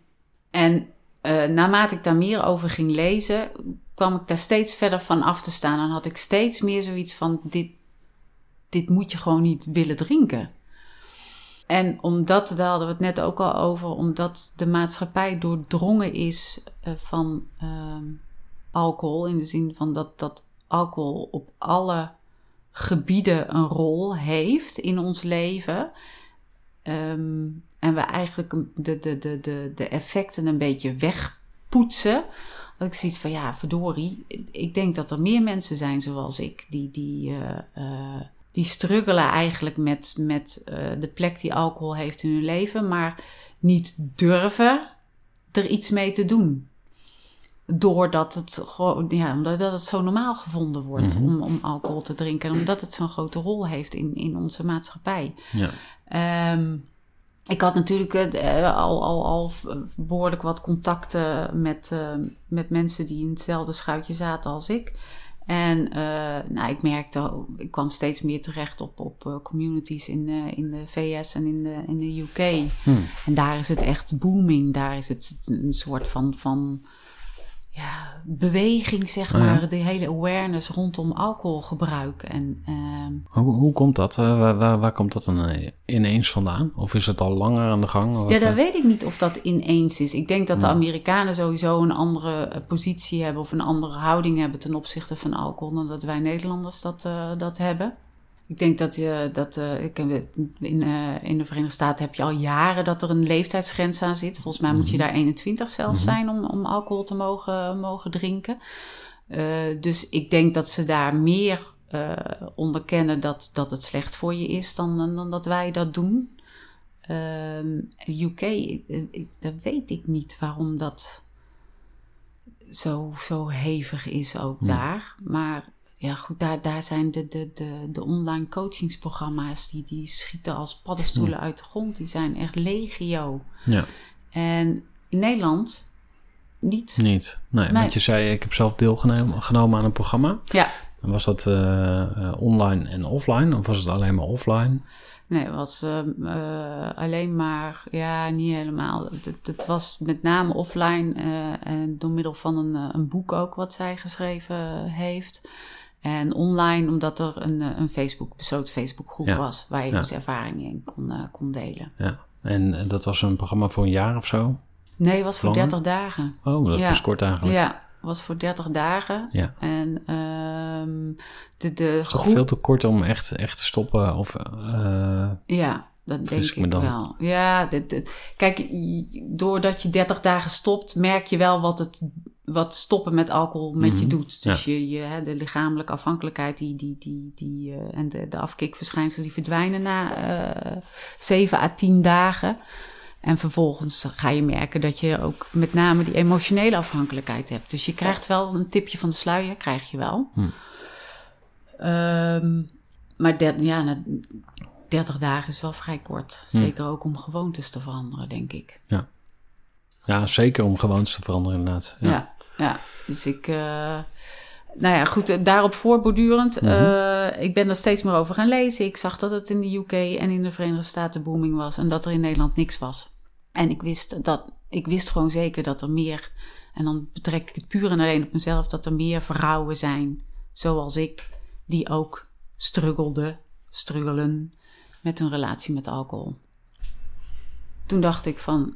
Speaker 2: En uh, naarmate ik daar meer over ging lezen, kwam ik daar steeds verder van af te staan. En had ik steeds meer zoiets van: dit, dit moet je gewoon niet willen drinken. En omdat, daar hadden we het net ook al over, omdat de maatschappij doordrongen is uh, van uh, alcohol. In de zin van dat, dat alcohol op alle gebieden een rol heeft in ons leven. Um, en we eigenlijk de, de, de, de, de effecten een beetje wegpoetsen. Dat ik zoiets van, ja, verdorie. Ik denk dat er meer mensen zijn zoals ik, die, die, uh, uh, die struggelen eigenlijk met, met uh, de plek die alcohol heeft in hun leven, maar niet durven er iets mee te doen. Doordat het gewoon, ja, omdat het zo normaal gevonden wordt mm -hmm. om, om alcohol te drinken. En omdat het zo'n grote rol heeft in, in onze maatschappij. Ja. Um, ik had natuurlijk uh, al, al, al behoorlijk wat contacten met, uh, met mensen die in hetzelfde schuitje zaten als ik. En uh, nou, ik merkte, ik kwam steeds meer terecht op, op communities in, in de VS en in de, in de UK. Hmm. En daar is het echt booming. Daar is het een soort van, van ja, beweging, zeg maar. Oh ja. De hele awareness rondom alcoholgebruik. En, uh,
Speaker 1: hoe, hoe komt dat? Uh, waar, waar, komt dat dan ineens vandaan? Of is het al langer aan de gang?
Speaker 2: ja, dat weet ik niet of dat ineens is. Ik denk dat de Amerikanen sowieso een andere positie hebben... of een andere houding hebben ten opzichte van alcohol... dan dat wij Nederlanders dat, dat hebben. Ik denk dat je dat uh, ik in, uh, in de Verenigde Staten heb je al jaren dat er een leeftijdsgrens aan zit. Volgens mij moet je daar 21 zelfs mm -hmm. zijn om, om alcohol te mogen, mogen drinken. Uh, dus ik denk dat ze daar meer onderkennen dat, dat het slecht voor je is dan, dan, dat wij dat doen. UK, dat weet ik niet waarom dat zo, zo hevig is ook daar. Maar ja, goed, daar, daar zijn de, de, de, de online coachingsprogramma's, die, die schieten als paddenstoelen uit de grond. Die zijn echt legio.
Speaker 1: Ja.
Speaker 2: En in Nederland niet.
Speaker 1: Niet. Nee,
Speaker 2: Nee.
Speaker 1: want je zei, ik heb zelf deelgenomen genomen aan een programma.
Speaker 2: Ja,
Speaker 1: En was dat eh, eh, online en offline? Of was het alleen maar offline?
Speaker 2: nee, het was ehm, eh, alleen maar, ja, niet helemaal. Het, het, was met name offline en door middel van een, een boek ook wat zij geschreven heeft. En online, omdat er een, eh, een Facebook, besloten Facebookgroep
Speaker 1: Ja.
Speaker 2: was, waar je
Speaker 1: Ja.
Speaker 2: dus ervaringen in kon, eh, kon delen.
Speaker 1: Ja. En eh, dat was een programma voor een jaar of zo?
Speaker 2: Nee, het was voor
Speaker 1: Langer?
Speaker 2: 30 dagen.
Speaker 1: Oh, dat is
Speaker 2: Ja.
Speaker 1: kort eigenlijk.
Speaker 2: Ja, was voor 30 dagen.
Speaker 1: Ja.
Speaker 2: En ehm, de, de
Speaker 1: toch
Speaker 2: groep...
Speaker 1: veel te kort om echt, echt te stoppen? Of, eh,
Speaker 2: Ja, dat denk
Speaker 1: ik me
Speaker 2: ik
Speaker 1: dan?
Speaker 2: wel. Ja, dit, dit- kijk, doordat je 30 dagen stopt, merk je wel wat, het, wat stoppen met alcohol met je
Speaker 1: Mhm.
Speaker 2: doet. Dus je, je, hè, de lichamelijke afhankelijkheid die, die, die, die, eh, en de, de afkikverschijnselen die verdwijnen na eh 7 à 10 dagen. En vervolgens ga je merken dat je ook met name die emotionele afhankelijkheid hebt. Dus je krijgt wel een tipje van de sluier, krijg je wel.
Speaker 1: Hm.
Speaker 2: Ehm, maar ja, na 30 dagen is wel vrij kort.
Speaker 1: Hm.
Speaker 2: Zeker ook om gewoontes te veranderen, denk ik.
Speaker 1: ja, zeker om gewoontes te veranderen inderdaad.
Speaker 2: Ja,
Speaker 1: Ja.
Speaker 2: Ja. Dus ik... eh, nou ja, goed, eh, daarop voortbordurend.
Speaker 1: Mhm.
Speaker 2: eh, ik ben er steeds meer over gaan lezen. Ik zag dat het in de UK en in de Verenigde Staten booming was. En dat er in Nederland niks was. En ik wist, dat, ik wist gewoon zeker dat er meer... En dan betrek ik het puur en alleen op mezelf... dat er meer vrouwen zijn, zoals ik... die ook struggelden, struggelen... met hun relatie met alcohol. Toen dacht ik van...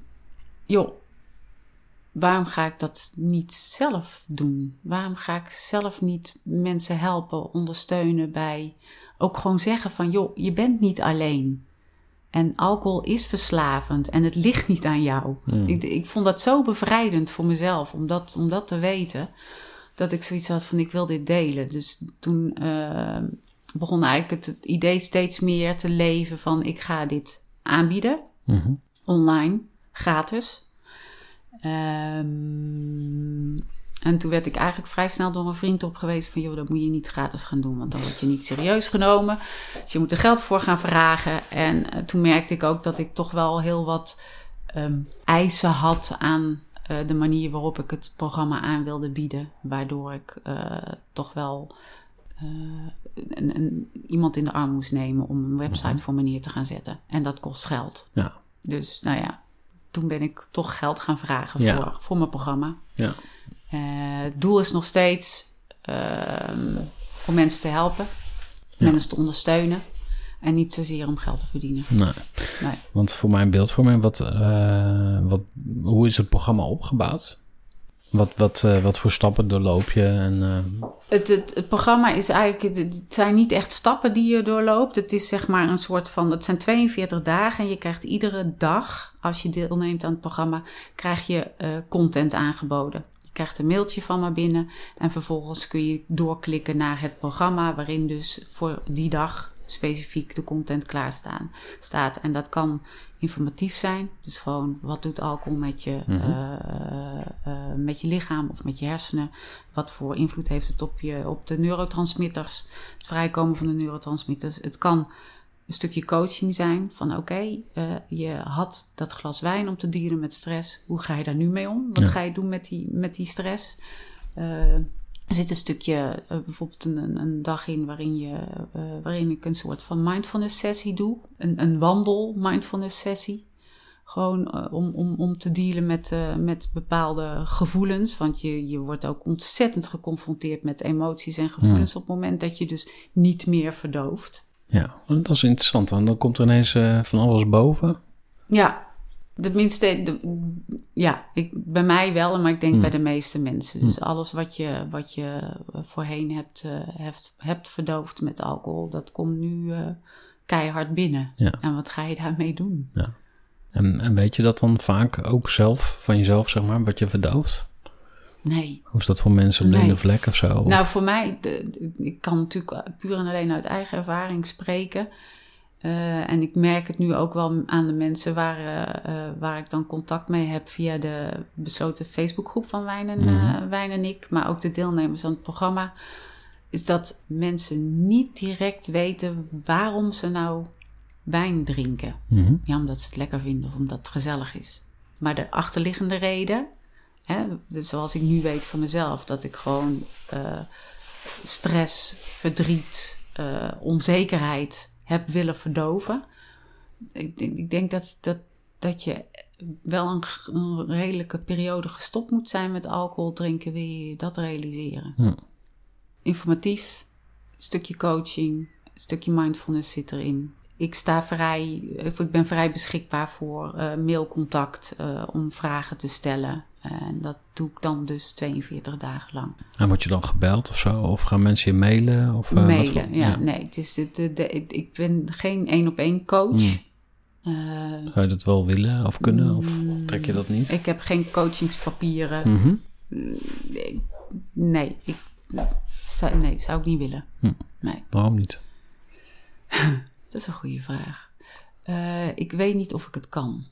Speaker 2: joh, waarom ga ik dat niet zelf doen? Waarom ga ik zelf niet mensen helpen, ondersteunen bij ook gewoon zeggen van joh, je bent niet alleen. En alcohol is verslavend en het ligt niet aan jou.
Speaker 1: Hmm.
Speaker 2: Ik, ik vond dat zo bevrijdend voor mezelf om dat, om dat te weten. dat ik zoiets had van ik wil dit delen. Dus toen uh, begon eigenlijk het, idee steeds meer te leven van ik ga dit aanbieden.
Speaker 1: Mhm.
Speaker 2: Online, gratis. Ehm, en toen werd ik eigenlijk vrij snel door een vriend opgewezen van... joh, dat moet je niet gratis gaan doen, want dan word je niet serieus genomen. Dus je moet er geld voor gaan vragen. En uh, toen merkte ik ook dat ik toch wel heel wat um, eisen had aan uh, de manier waarop ik het programma aan wilde bieden. Waardoor ik uh, toch wel een, een, iemand in de arm moest nemen om een website -hmm. voor me neer te gaan zetten. En dat kost geld.
Speaker 1: Ja.
Speaker 2: Dus nou ja, toen ben ik toch geld gaan vragen
Speaker 1: Ja.
Speaker 2: voor, voor mijn programma.
Speaker 1: Ja.
Speaker 2: Eh, het doel is nog steeds ehm, om mensen te helpen,
Speaker 1: Ja.
Speaker 2: mensen te ondersteunen. En niet zozeer om geld te verdienen.
Speaker 1: Nee.
Speaker 2: Nee.
Speaker 1: Want voor mijn beeldvorming, wat, eh, wat, hoe is het programma opgebouwd? Wat, wat, eh, wat voor stappen doorloop je? En, eh,
Speaker 2: Het, het, programma is eigenlijk, het het zijn niet echt stappen die je doorloopt. Het is zeg maar een soort van, het zijn 42 dagen en je krijgt iedere dag, als je deelneemt aan het programma, krijg je eh, content aangeboden. Je krijgt een mailtje van me binnen en vervolgens kun je doorklikken naar het programma waarin dus voor die dag specifiek de content klaarstaan staat. En dat kan informatief zijn. Dus gewoon wat doet alcohol met je,
Speaker 1: Mhm.
Speaker 2: eh, eh, met je lichaam of met je hersenen. Wat voor invloed heeft het op, je, op de neurotransmitters, het vrijkomen van de neurotransmitters. Het kan een stukje coaching zijn van oké, eh, je had dat glas wijn om te dealen met stress. Hoe ga je daar nu mee om? Wat
Speaker 1: Ja.
Speaker 2: ga je doen met die, met die stress? Er zit een stukje, eh, bijvoorbeeld een, een, dag in waarin, je, eh, waarin ik een soort van mindfulness sessie doe. Een, een wandel mindfulness sessie. Gewoon eh, om, om, om te dealen met, met bepaalde gevoelens. Want je, je wordt ook ontzettend geconfronteerd met emoties en gevoelens op het moment dat je dus niet meer verdooft.
Speaker 1: ja, dat is interessant. Want dan komt er ineens van alles boven.
Speaker 2: Ja, tenminste, de, ja, ik, bij mij wel, maar ik denk
Speaker 1: Hmm.
Speaker 2: bij de meeste mensen. Dus alles wat je, wat je voorheen hebt, eh, hebt, hebt verdoofd met alcohol, dat komt nu eh, keihard binnen.
Speaker 1: Ja.
Speaker 2: En wat ga je daarmee doen?
Speaker 1: En, en weet je dat dan vaak ook zelf, van jezelf zeg maar, wat je verdooft?
Speaker 2: Nee.
Speaker 1: Of is dat voor mensen een blinde
Speaker 2: Nee.
Speaker 1: vlek of zo? Of-
Speaker 2: Nou, voor mij, de, de- ik kan natuurlijk puur en alleen uit eigen ervaring spreken. Eh, en ik merk het nu ook wel aan de mensen waar, eh, eh, waar ik dan contact mee heb via de besloten Facebookgroep van Wijn en,
Speaker 1: Mhm.
Speaker 2: Wijn en ik, maar ook de deelnemers aan het programma. Is dat mensen niet direct weten waarom ze nou wijn drinken.
Speaker 1: Mhm.
Speaker 2: Ja, omdat ze het lekker vinden of omdat het gezellig is. Maar de achterliggende reden, hè, dus zoals ik nu weet van mezelf, dat ik gewoon stress, verdriet, onzekerheid heb willen verdoven. Ik, denk- ik denk dat, dat, dat je wel een, redelijke periode gestopt moet zijn met alcohol drinken, wil je dat realiseren.
Speaker 1: Hm.
Speaker 2: Informatief, stukje coaching, stukje mindfulness zit erin. Ik sta vrij, of ik ben vrij beschikbaar voor eh, mailcontact eh, om vragen te stellen. En dat doe ik dan dus 42 dagen lang.
Speaker 1: En word je dan gebeld of zo? Of gaan mensen je mailen? Of, eh, wat
Speaker 2: Mailen,
Speaker 1: voor-
Speaker 2: ja, Nee, het is de, de, de- ik ben geen één op één coach.
Speaker 1: Hmm. Zou je dat wel willen of kunnen? Of trek je dat niet?
Speaker 2: ik heb geen coachingspapieren.
Speaker 1: Mhm.
Speaker 2: Nee, Nee, ik, zou, nee, zou ik niet willen.
Speaker 1: Hm.
Speaker 2: Nee,
Speaker 1: Waarom niet?
Speaker 2: dat is een goede vraag. Eh, ik weet niet of ik het kan.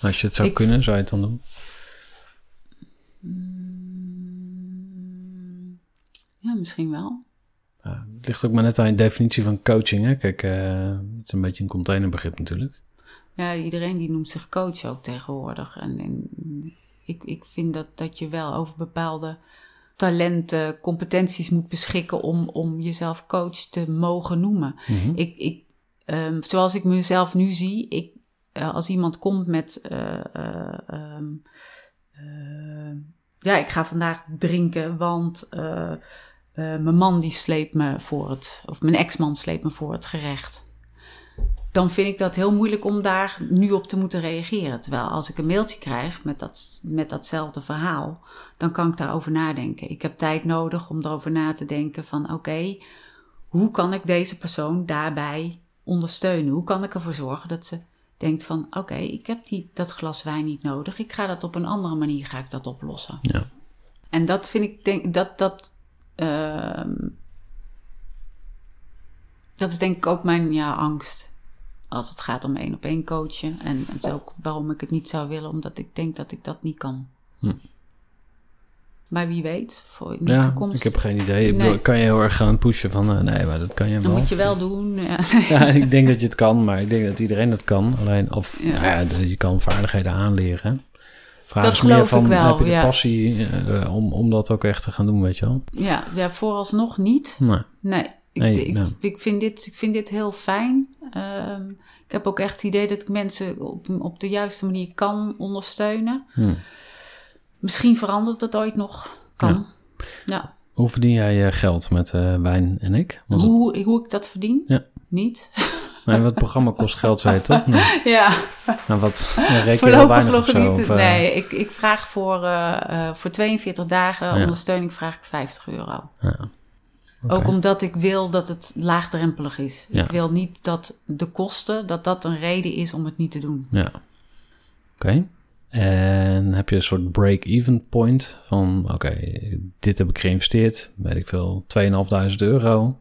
Speaker 1: Als je het zou
Speaker 2: Ik-
Speaker 1: kunnen, zou je het dan doen?
Speaker 2: Ja, misschien wel.
Speaker 1: Ja, het ligt ook maar net aan je definitie van coaching. Hè? Kijk, eh, het is een beetje een containerbegrip natuurlijk.
Speaker 2: Ja, iedereen die noemt zich coach ook tegenwoordig. En, en ik, ik vind dat, dat je wel over bepaalde talenten, competenties moet beschikken om, om jezelf coach te mogen noemen.
Speaker 1: Mhm.
Speaker 2: Ik, ik, ehm, zoals ik mezelf nu zie, ik, eh, als iemand komt met. eh, eh, ehm, eh, ja, ik ga vandaag drinken, want mijn man die sleept me voor het. of mijn ex-man sleept me voor het gerecht. Dan vind ik dat heel moeilijk om daar nu op te moeten reageren. Terwijl als ik een mailtje krijg met, dat, met datzelfde verhaal, dan kan ik daarover nadenken. Ik heb tijd nodig om erover na te denken van oké, hoe kan ik deze persoon daarbij ondersteunen? Hoe kan ik ervoor zorgen dat ze denkt van oké, ik heb die, dat glas wijn niet nodig. Ik ga dat op een andere manier ga ik dat oplossen.
Speaker 1: Ja.
Speaker 2: En dat vind ik, denk dat dat. ehm, dat is denk ik ook mijn ja, angst. Als het gaat om één op één coachen. En dat is ook waarom ik het niet zou willen, omdat ik denk dat ik dat niet kan.
Speaker 1: Hm.
Speaker 2: Maar wie weet, voor in de
Speaker 1: Ja,
Speaker 2: toekomst.
Speaker 1: ik heb geen idee. Ik
Speaker 2: Nee.
Speaker 1: bedoel, Kan je heel erg gaan pushen van... eh, nee, maar dat kan je
Speaker 2: Dat
Speaker 1: wel.
Speaker 2: moet je wel doen. Ja.
Speaker 1: Ja, ik denk dat je het kan, maar ik denk dat iedereen het kan. Alleen, of
Speaker 2: Ja.
Speaker 1: nou ja, je kan vaardigheden aanleren. Vraag
Speaker 2: Dat
Speaker 1: is meer
Speaker 2: geloof
Speaker 1: van,
Speaker 2: ik wel,
Speaker 1: heb je de
Speaker 2: ja.
Speaker 1: passie eh, om, om dat ook echt te gaan doen, weet je wel?
Speaker 2: Ja, ja, vooralsnog niet. Nee, ik,
Speaker 1: Nee,
Speaker 2: ik, vind dit, ik vind dit heel fijn. Ehm, ik heb ook echt het idee dat ik mensen op, op de juiste manier kan ondersteunen.
Speaker 1: hm.
Speaker 2: Misschien verandert het ooit nog. Kan. Ja.
Speaker 1: Hoe verdien jij je geld met eh, wijn en ik? Het,
Speaker 2: Hoe, hoe ik dat verdien?
Speaker 1: Ja.
Speaker 2: Niet.
Speaker 1: nee, wat programma kost geld, zei je toch? Nee.
Speaker 2: ja,
Speaker 1: Nou, wat ja, reken je weinig of zo? of, eh,
Speaker 2: nee, ik, ik vraag voor, eh, eh, voor 42 dagen
Speaker 1: Ja.
Speaker 2: ondersteuning vraag ik 50 euro.
Speaker 1: ja.
Speaker 2: Ook omdat ik wil dat het laagdrempelig is.
Speaker 1: Ja.
Speaker 2: Ik wil niet dat de kosten, dat dat een reden is om het niet te doen.
Speaker 1: Ja. Oké. En heb je een soort break-even point van, oké, dit heb ik geïnvesteerd, weet ik veel, 2.500 euro.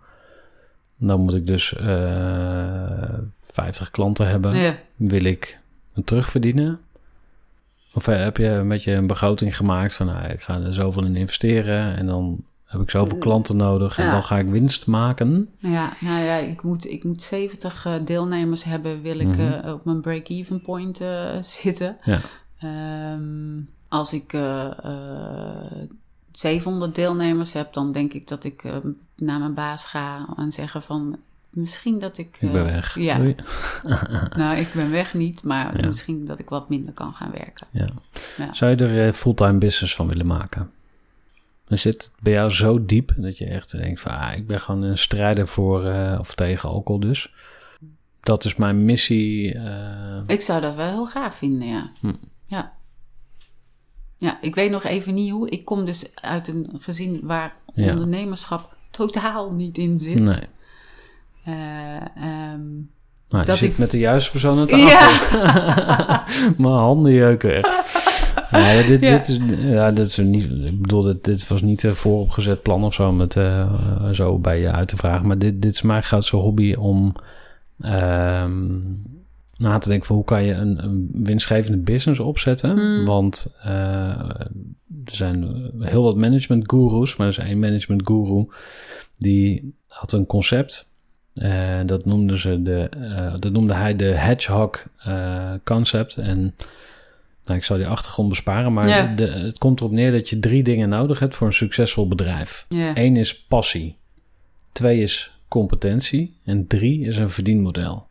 Speaker 1: Dan moet ik dus eh 50 klanten hebben.
Speaker 2: Ja.
Speaker 1: Wil ik het terugverdienen? Of eh, heb je een beetje een begroting gemaakt van, nou, ik ga er zoveel in investeren en dan heb ik zoveel klanten nodig en
Speaker 2: Ja.
Speaker 1: dan ga ik winst maken?
Speaker 2: Ja, nou ja, ik moet, ik moet 70 eh, deelnemers hebben, wil ik
Speaker 1: Mhm.
Speaker 2: eh, op mijn break-even point eh, zitten.
Speaker 1: Ja.
Speaker 2: Ehm, als ik eh, eh, 700 deelnemers heb, dan denk ik dat ik naar mijn baas ga en zeggen van... Misschien dat ik...
Speaker 1: Ik ben weg.
Speaker 2: Ja, nou, ik ben weg niet, maar
Speaker 1: Ja.
Speaker 2: misschien dat ik wat minder kan gaan werken.
Speaker 1: Ja.
Speaker 2: Ja.
Speaker 1: Zou je er fulltime business van willen maken? Dan zit het bij jou zo diep dat je echt denkt van... Ah, ik ben gewoon een strijder voor eh, of tegen alcohol dus. Dat is mijn missie. eh,
Speaker 2: Ik zou dat wel heel gaaf vinden, ja.
Speaker 1: Hm.
Speaker 2: Ja. Ja, ik weet nog even niet hoe. Ik kom dus uit een gezin waar
Speaker 1: Ja.
Speaker 2: ondernemerschap totaal niet in zit.
Speaker 1: nee. Nou, je
Speaker 2: Dat
Speaker 1: zit
Speaker 2: ik-
Speaker 1: met de juiste persoon aan tafel.
Speaker 2: ja.
Speaker 1: Mijn handen jeuken echt. Nee, dit,
Speaker 2: Ja.
Speaker 1: dit is, ja, dit is niet, ik bedoel, dit, dit was niet een vooropgezet plan of zo om het eh, zo bij je uit te vragen. Maar dit, dit is mijn grootste hobby om ehm, na te denken van hoe kan je een, een winstgevende business opzetten.
Speaker 2: Hmm.
Speaker 1: Want eh, er zijn heel wat management gurus, maar er is één management guru die had een concept. Eh, dat, noemde ze de, dat noemde hij de hedgehog eh, concept. En nou, ik zal die achtergrond besparen, maar
Speaker 2: Ja.
Speaker 1: de, het komt erop neer dat je drie dingen nodig hebt voor een succesvol bedrijf.
Speaker 2: Ja.
Speaker 1: Eén is passie, twee is competentie en drie is een verdienmodel.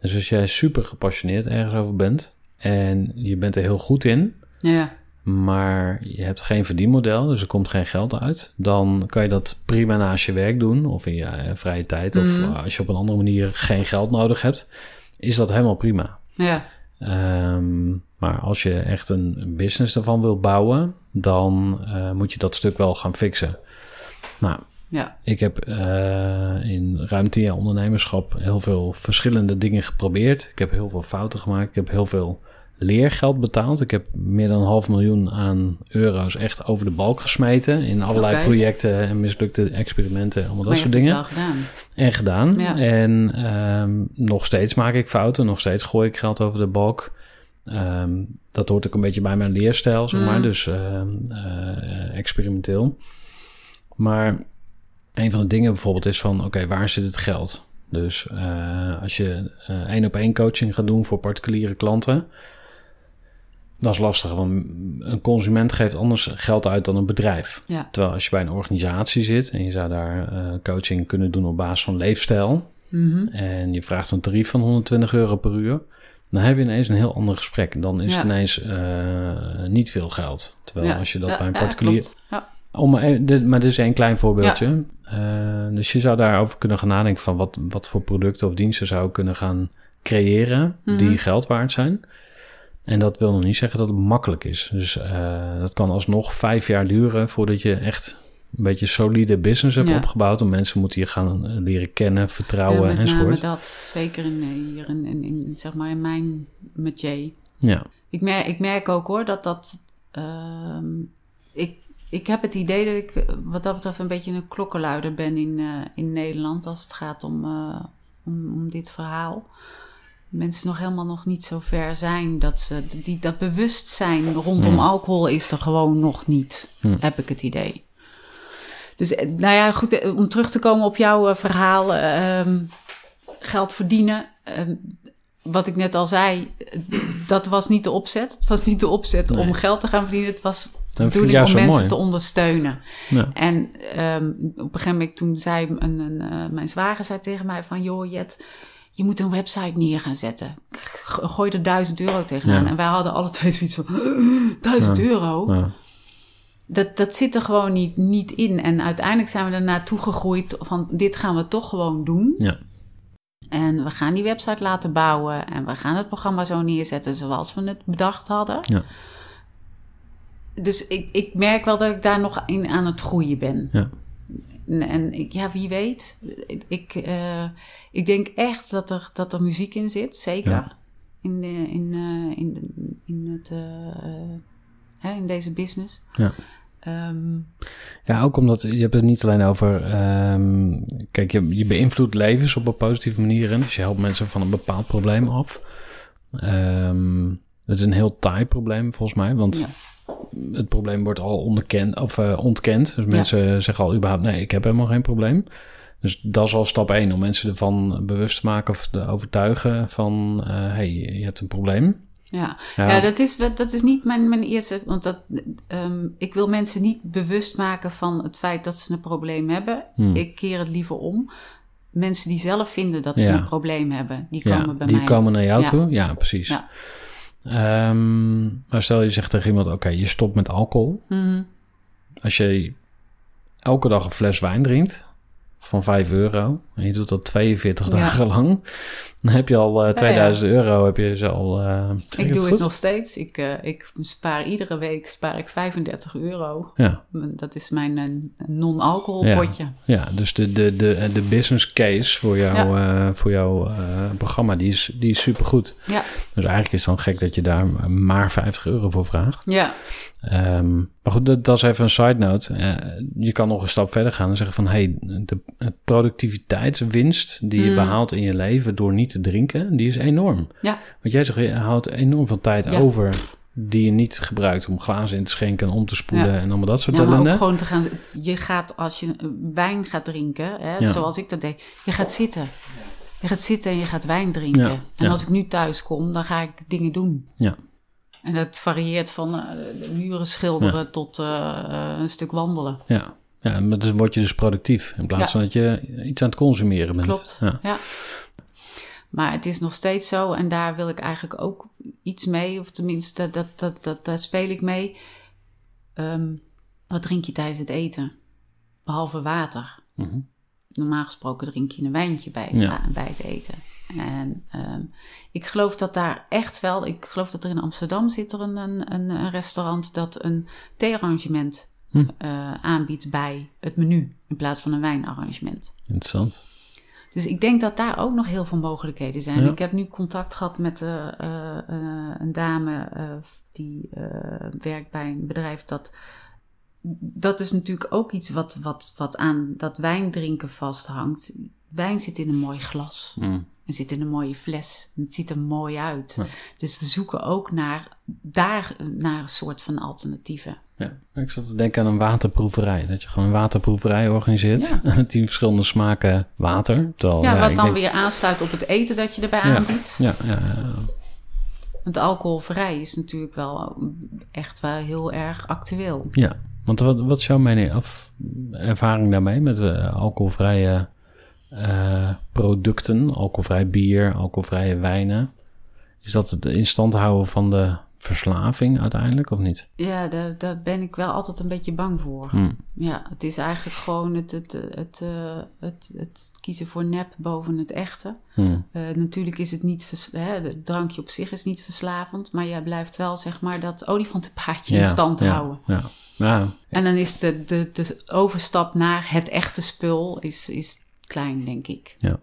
Speaker 1: Dus als jij super gepassioneerd ergens over bent en je bent er heel goed in,
Speaker 2: ja.
Speaker 1: maar je hebt geen verdienmodel, dus er komt geen geld uit, dan kan je dat prima naast je werk doen of in je eh, vrije tijd of
Speaker 2: Mhm.
Speaker 1: eh, als je op een andere manier geen geld nodig hebt, is dat helemaal prima.
Speaker 2: Ja.
Speaker 1: Ehm, maar als je echt een business ervan wilt bouwen, dan eh, moet je dat stuk wel gaan fixen. Nou,
Speaker 2: Ja.
Speaker 1: ik heb eh, in ruim tien jaar ondernemerschap heel veel verschillende dingen geprobeerd. Ik heb heel veel fouten gemaakt. Ik heb heel veel leergeld betaald. Ik heb meer dan een half miljoen aan euro's echt over de balk gesmeten. In allerlei projecten en mislukte experimenten. Allemaal dat soort dingen.
Speaker 2: gedaan.
Speaker 1: En gedaan.
Speaker 2: Ja.
Speaker 1: En ehm, nog steeds maak ik fouten. Nog steeds gooi ik geld over de balk. Ehm, dat hoort ook een beetje bij mijn leerstijl, zeg maar.
Speaker 2: Mm.
Speaker 1: Dus ehm, eh, experimenteel. Maar een van de dingen bijvoorbeeld is van... oké, waar zit het geld? Dus eh, als je eh, één op één coaching gaat doen voor particuliere klanten... dat is lastig, want een consument geeft anders geld uit dan een bedrijf.
Speaker 2: Ja.
Speaker 1: Terwijl als je bij een organisatie zit en je zou daar eh, coaching kunnen doen op basis van leefstijl
Speaker 2: Mhm.
Speaker 1: en je vraagt een tarief van 120 euro per uur, dan heb je ineens een heel ander gesprek. Dan is
Speaker 2: Ja.
Speaker 1: het ineens eh, niet veel geld. Terwijl
Speaker 2: Ja.
Speaker 1: als je dat bij een particulier. Oh, maar, eh, dit, maar dit is één klein voorbeeldje. Eh, dus je zou daarover kunnen gaan nadenken van wat, wat voor producten of diensten zou kunnen gaan creëren die
Speaker 2: Mhm.
Speaker 1: geld waard zijn. En dat wil nog niet zeggen dat het makkelijk is. Dus eh, dat kan alsnog vijf jaar duren voordat je echt een beetje solide business hebt
Speaker 2: Ja.
Speaker 1: opgebouwd. En mensen moeten je gaan eh, leren kennen,
Speaker 2: Ja,
Speaker 1: vertrouwen
Speaker 2: met name
Speaker 1: enzovoort.
Speaker 2: dat. Zeker in, eh, hier in, in, in, zeg maar in mijn met Jay.
Speaker 1: Ja,
Speaker 2: Ik merk, ik merk ook hoor dat dat. ehm, ik, ik heb het idee dat ik wat dat betreft een beetje een klokkenluider ben in, in Nederland als het gaat om, om, om dit verhaal. Mensen nog helemaal nog niet zo ver zijn dat ze die, dat bewustzijn rondom
Speaker 1: Hmm.
Speaker 2: alcohol is er gewoon nog niet,
Speaker 1: Hmm.
Speaker 2: heb ik het idee. Dus eh, nou ja, goed, eh, om terug te komen op jouw eh, verhaal, eh, ehm, geld verdienen. ehm, wat ik net al zei, dat was niet de opzet. Het was niet de opzet
Speaker 1: Nee.
Speaker 2: om geld te gaan verdienen. Het was de bedoeling om mensen
Speaker 1: mooi.
Speaker 2: te ondersteunen.
Speaker 1: Ja.
Speaker 2: En ehm, op een gegeven moment toen zei een, een, mijn zwager zei tegen mij van... joh Jet, je moet een website neer gaan zetten. Gooi er duizend euro tegenaan.
Speaker 1: Ja.
Speaker 2: En wij hadden alle twee zoiets van... duizend euro?
Speaker 1: Ja.
Speaker 2: Dat, dat zit er gewoon niet, niet in. En uiteindelijk zijn we er naartoe gegroeid van... dit gaan we toch gewoon doen.
Speaker 1: Ja.
Speaker 2: En we gaan die website laten bouwen. En we gaan het programma zo neerzetten zoals we het bedacht hadden.
Speaker 1: Ja.
Speaker 2: Dus ik, ik merk wel dat ik daar nog in aan het groeien ben.
Speaker 1: Ja.
Speaker 2: En, en ja, wie weet. Ik, eh, ik denk echt dat er, dat er muziek in zit, zeker.
Speaker 1: Ja.
Speaker 2: In, de, in, eh, in, in, het, eh, hè, in deze business.
Speaker 1: Ja.
Speaker 2: Ehm,
Speaker 1: Ja, ook omdat je hebt het niet alleen over. ehm, kijk, je, je beïnvloedt levens op een positieve manier. En dus je helpt mensen van een bepaald probleem af. Ehm het is een heel taai probleem volgens mij. Want
Speaker 2: Ja.
Speaker 1: Het probleem wordt al onderkend, of, eh, ontkend. Dus mensen zeggen al überhaupt: nee, ik heb helemaal geen probleem. Dus dat is al stap één om mensen ervan bewust te maken of te overtuigen van: hé, hey, je hebt een probleem.
Speaker 2: ja.
Speaker 1: Ja,
Speaker 2: Ja, dat, is, dat is niet mijn, mijn eerste. Want dat, ehm, ik wil mensen niet bewust maken van het feit dat ze een probleem hebben.
Speaker 1: Hmm.
Speaker 2: Ik keer het liever om. Mensen die zelf vinden dat ze
Speaker 1: Ja.
Speaker 2: een probleem hebben, die komen bij
Speaker 1: die
Speaker 2: mij.
Speaker 1: komen naar jou
Speaker 2: Ja.
Speaker 1: toe. Ja, precies. Ehm, maar stel je zegt tegen iemand: oké, je stopt met alcohol.
Speaker 2: Mhm.
Speaker 1: Als je elke dag een fles wijn drinkt van 5 euro en je doet dat 42
Speaker 2: Ja.
Speaker 1: dagen lang, dan heb je al eh, 2000 euro. Heb je ze al. eh,
Speaker 2: Ik doe het nog steeds. Ik, eh, ik spaar iedere week spaar ik 35 euro.
Speaker 1: Ja,
Speaker 2: Dat is mijn eh, non-alcoholpotje.
Speaker 1: ja, dus de, de, de, de business case voor, jou, voor jouw programma die is, die is supergoed.
Speaker 2: Ja.
Speaker 1: Dus eigenlijk is het dan gek dat je daar maar 50 euro voor vraagt.
Speaker 2: Ja.
Speaker 1: Ehm, maar goed, dat, dat is even een side note. Eh, je kan nog een stap verder gaan en zeggen van... hey, de productiviteitswinst die je
Speaker 2: Mm.
Speaker 1: behaalt in je leven door niet te drinken... die is enorm.
Speaker 2: Ja.
Speaker 1: Want jij zegt, je houdt enorm veel tijd
Speaker 2: Ja.
Speaker 1: over... die je niet gebruikt om glazen in te schenken en om te spoelen...
Speaker 2: Ja.
Speaker 1: en allemaal dat soort
Speaker 2: Ja, maar ook gewoon te gaan... Je gaat, als je wijn gaat drinken, hè,
Speaker 1: Ja.
Speaker 2: zoals ik dat deed... Je gaat zitten. Je gaat zitten en je gaat wijn drinken.
Speaker 1: Ja,
Speaker 2: En
Speaker 1: ja.
Speaker 2: als ik nu thuis kom, dan ga ik dingen doen.
Speaker 1: Ja.
Speaker 2: En dat varieert van eh, muren schilderen tot eh, eh, een stuk wandelen.
Speaker 1: Ja. ja, maar dan word je dus productief... in plaats
Speaker 2: Ja.
Speaker 1: van dat je iets aan het consumeren bent.
Speaker 2: Klopt.
Speaker 1: Ja.
Speaker 2: Ja. Maar het is nog steeds zo, en daar wil ik eigenlijk ook iets mee, of tenminste, dat, dat, dat, daar speel ik mee. Ehm, wat drink je tijdens het eten? Behalve water.
Speaker 1: Mhm.
Speaker 2: Normaal gesproken drink je een wijntje bij het,
Speaker 1: Ja.
Speaker 2: bij het eten. En ehm, ik geloof dat daar echt wel, ik geloof dat er in Amsterdam zit er een, een, een, restaurant dat een theearrangement
Speaker 1: Hm.
Speaker 2: eh, aanbiedt bij het menu, in plaats van een wijnarrangement.
Speaker 1: Interessant.
Speaker 2: Dus ik denk dat daar ook nog heel veel mogelijkheden zijn.
Speaker 1: Ja.
Speaker 2: Ik heb nu contact gehad met eh, eh, een dame die werkt bij een bedrijf dat. Dat is natuurlijk ook iets wat, wat, wat aan dat wijndrinken vasthangt. Wijn zit in een mooi glas.
Speaker 1: Mm.
Speaker 2: Het zit in een mooie fles. Het ziet er mooi uit.
Speaker 1: Ja.
Speaker 2: Dus we zoeken ook naar, daar naar een soort van alternatieven.
Speaker 1: Ja, ik zat te denken aan een waterproeverij. Dat je gewoon een waterproeverij organiseert.
Speaker 2: Ja.
Speaker 1: Met tien verschillende smaken water. Terwijl,
Speaker 2: ja, wat
Speaker 1: ik
Speaker 2: dan
Speaker 1: denk-
Speaker 2: weer aansluit op het eten dat je erbij aanbiedt.
Speaker 1: Ja, ja.
Speaker 2: Want alcoholvrij is natuurlijk wel echt wel heel erg actueel.
Speaker 1: ja. Want wat, wat is jouw mening of ervaring daarmee met eh, alcoholvrije eh, producten? Alcoholvrij bier, alcoholvrije wijnen. Is dat het in stand houden van de verslaving uiteindelijk of niet?
Speaker 2: Ja, daar, daar ben ik wel altijd een beetje bang voor.
Speaker 1: Hm.
Speaker 2: Ja, het is eigenlijk gewoon het, het, het, eh, het, het kiezen voor nep boven het echte.
Speaker 1: Hm.
Speaker 2: Eh, natuurlijk is het niet, vers- hè, het drankje op zich is niet verslavend, maar jij blijft wel zeg maar dat olifantenpaadje in stand
Speaker 1: ja,
Speaker 2: houden.
Speaker 1: Ja, ja,
Speaker 2: En dan is de, de, de overstap naar het echte spul is, is klein, denk ik.
Speaker 1: ja.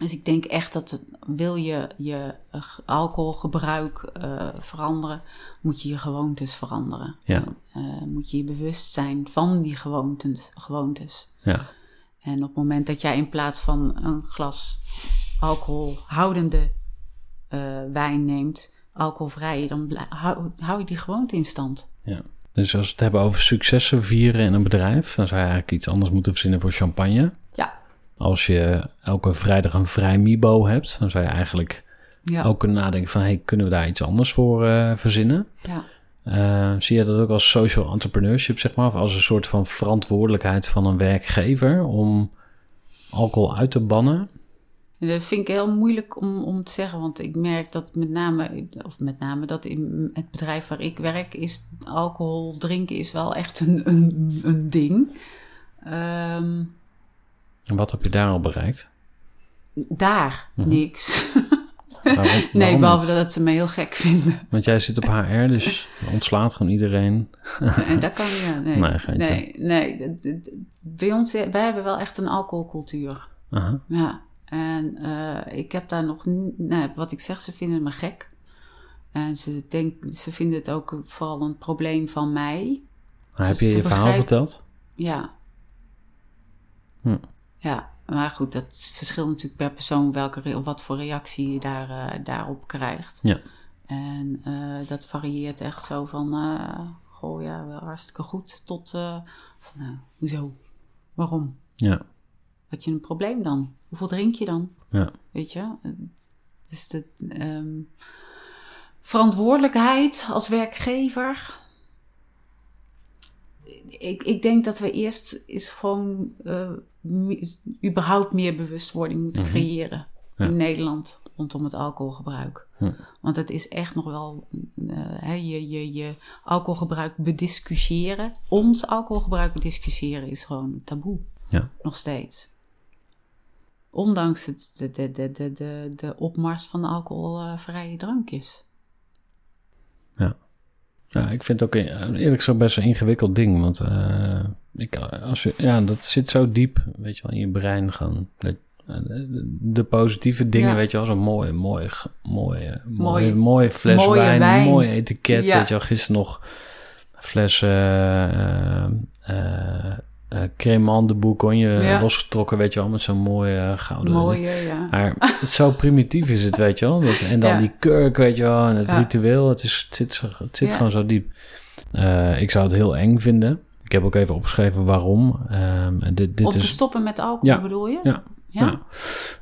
Speaker 2: Dus ik denk echt dat het, wil je je eh, alcoholgebruik uh, veranderen, moet je je gewoontes veranderen.
Speaker 1: Ja.
Speaker 2: Uh, moet je je bewust zijn van die gewoontes. gewoontes.
Speaker 1: Ja.
Speaker 2: En op het moment dat jij in plaats van een glas alcoholhoudende wijn neemt, alcoholvrij, dan hou, hou je die gewoonte in stand.
Speaker 1: Ja. Dus als we het hebben over successen vieren in een bedrijf, dan zou je eigenlijk iets anders moeten verzinnen voor champagne. Als je elke vrijdag een vrij Mibo hebt, dan zou je eigenlijk
Speaker 2: ja.
Speaker 1: ook kunnen nadenken van... hey, kunnen we daar iets anders voor uh, verzinnen?
Speaker 2: Ja.
Speaker 1: Uh, zie je dat ook als social entrepreneurship, zeg maar? Of als een soort van verantwoordelijkheid van een werkgever om alcohol uit te bannen?
Speaker 2: Dat vind ik heel moeilijk om, om te zeggen, want ik merk dat met name, of met name dat in het bedrijf waar ik werk, is alcohol drinken is wel echt een, een, een ding. Um,
Speaker 1: en wat heb je daar al bereikt?
Speaker 2: Daar,
Speaker 1: Mhm.
Speaker 2: niks.
Speaker 1: Waarom,
Speaker 2: nee, behalve
Speaker 1: niet?
Speaker 2: dat ze me heel gek vinden.
Speaker 1: Want jij zit op HR, dus ontslaat gewoon iedereen.
Speaker 2: En dat kan ja, nee.
Speaker 1: Nee,
Speaker 2: nee, nee. Bij ons, wij hebben wel echt een alcoholcultuur.
Speaker 1: Aha.
Speaker 2: Ja, en eh, ik heb daar nog, n- nou, wat ik zeg, ze vinden me gek. En ze, denk, ze vinden het ook vooral een probleem van mij.
Speaker 1: Maar heb je je verhaal verteld?
Speaker 2: Ja.
Speaker 1: Hm.
Speaker 2: Ja, maar goed, dat verschilt natuurlijk per persoon welke, wat voor reactie je daar, eh, daarop krijgt.
Speaker 1: Ja.
Speaker 2: En eh, dat varieert echt zo van, eh, goh ja, wel hartstikke goed, tot, nou, hoezo? Waarom?
Speaker 1: Ja.
Speaker 2: Had je een probleem dan? Hoeveel drink je dan?
Speaker 1: Ja.
Speaker 2: Weet je? Dus de ehm, verantwoordelijkheid als werkgever. Ik, ik denk dat we eerst is gewoon überhaupt meer bewustwording moeten
Speaker 1: Mhm.
Speaker 2: creëren
Speaker 1: Ja.
Speaker 2: in Nederland rondom het alcoholgebruik. Want het is echt nog wel eh, je, je, je alcoholgebruik bediscussiëren. Ons alcoholgebruik bediscussiëren is gewoon taboe.
Speaker 1: Ja.
Speaker 2: Nog steeds. Ondanks het, de, de, de, de, de, de opmars van de alcoholvrije drankjes.
Speaker 1: Ja, ik vind het ook eh, eerlijk zo best een ingewikkeld ding. Want eh, ik, als je, ja, dat zit zo diep, weet je wel, in je brein gaan. De, de, positieve dingen,
Speaker 2: Ja.
Speaker 1: weet je wel, zo'n mooi, mooi, mooi, eh, mooi,
Speaker 2: Mooie-
Speaker 1: mooie fles
Speaker 2: mooie
Speaker 1: wijn,
Speaker 2: wijn.
Speaker 1: mooi etiket.
Speaker 2: Ja.
Speaker 1: Weet je wel, gisteren nog fles eh eh eh, eh, Cremant de Bourgogne
Speaker 2: Ja.
Speaker 1: losgetrokken, weet je wel, met zo'n mooie eh, gouden...
Speaker 2: Mooie, ja.
Speaker 1: Maar zo primitief is het, weet je wel. Dat, en dan
Speaker 2: Ja.
Speaker 1: die kurk, weet je wel. En het
Speaker 2: Ja.
Speaker 1: ritueel. Het, is, het zit, het zit gewoon zo diep. Eh, ik zou het heel eng vinden. Ik heb ook even opgeschreven waarom. Ehm, dit dit
Speaker 2: Om te stoppen met alcohol bedoel je?
Speaker 1: Ja. Ja.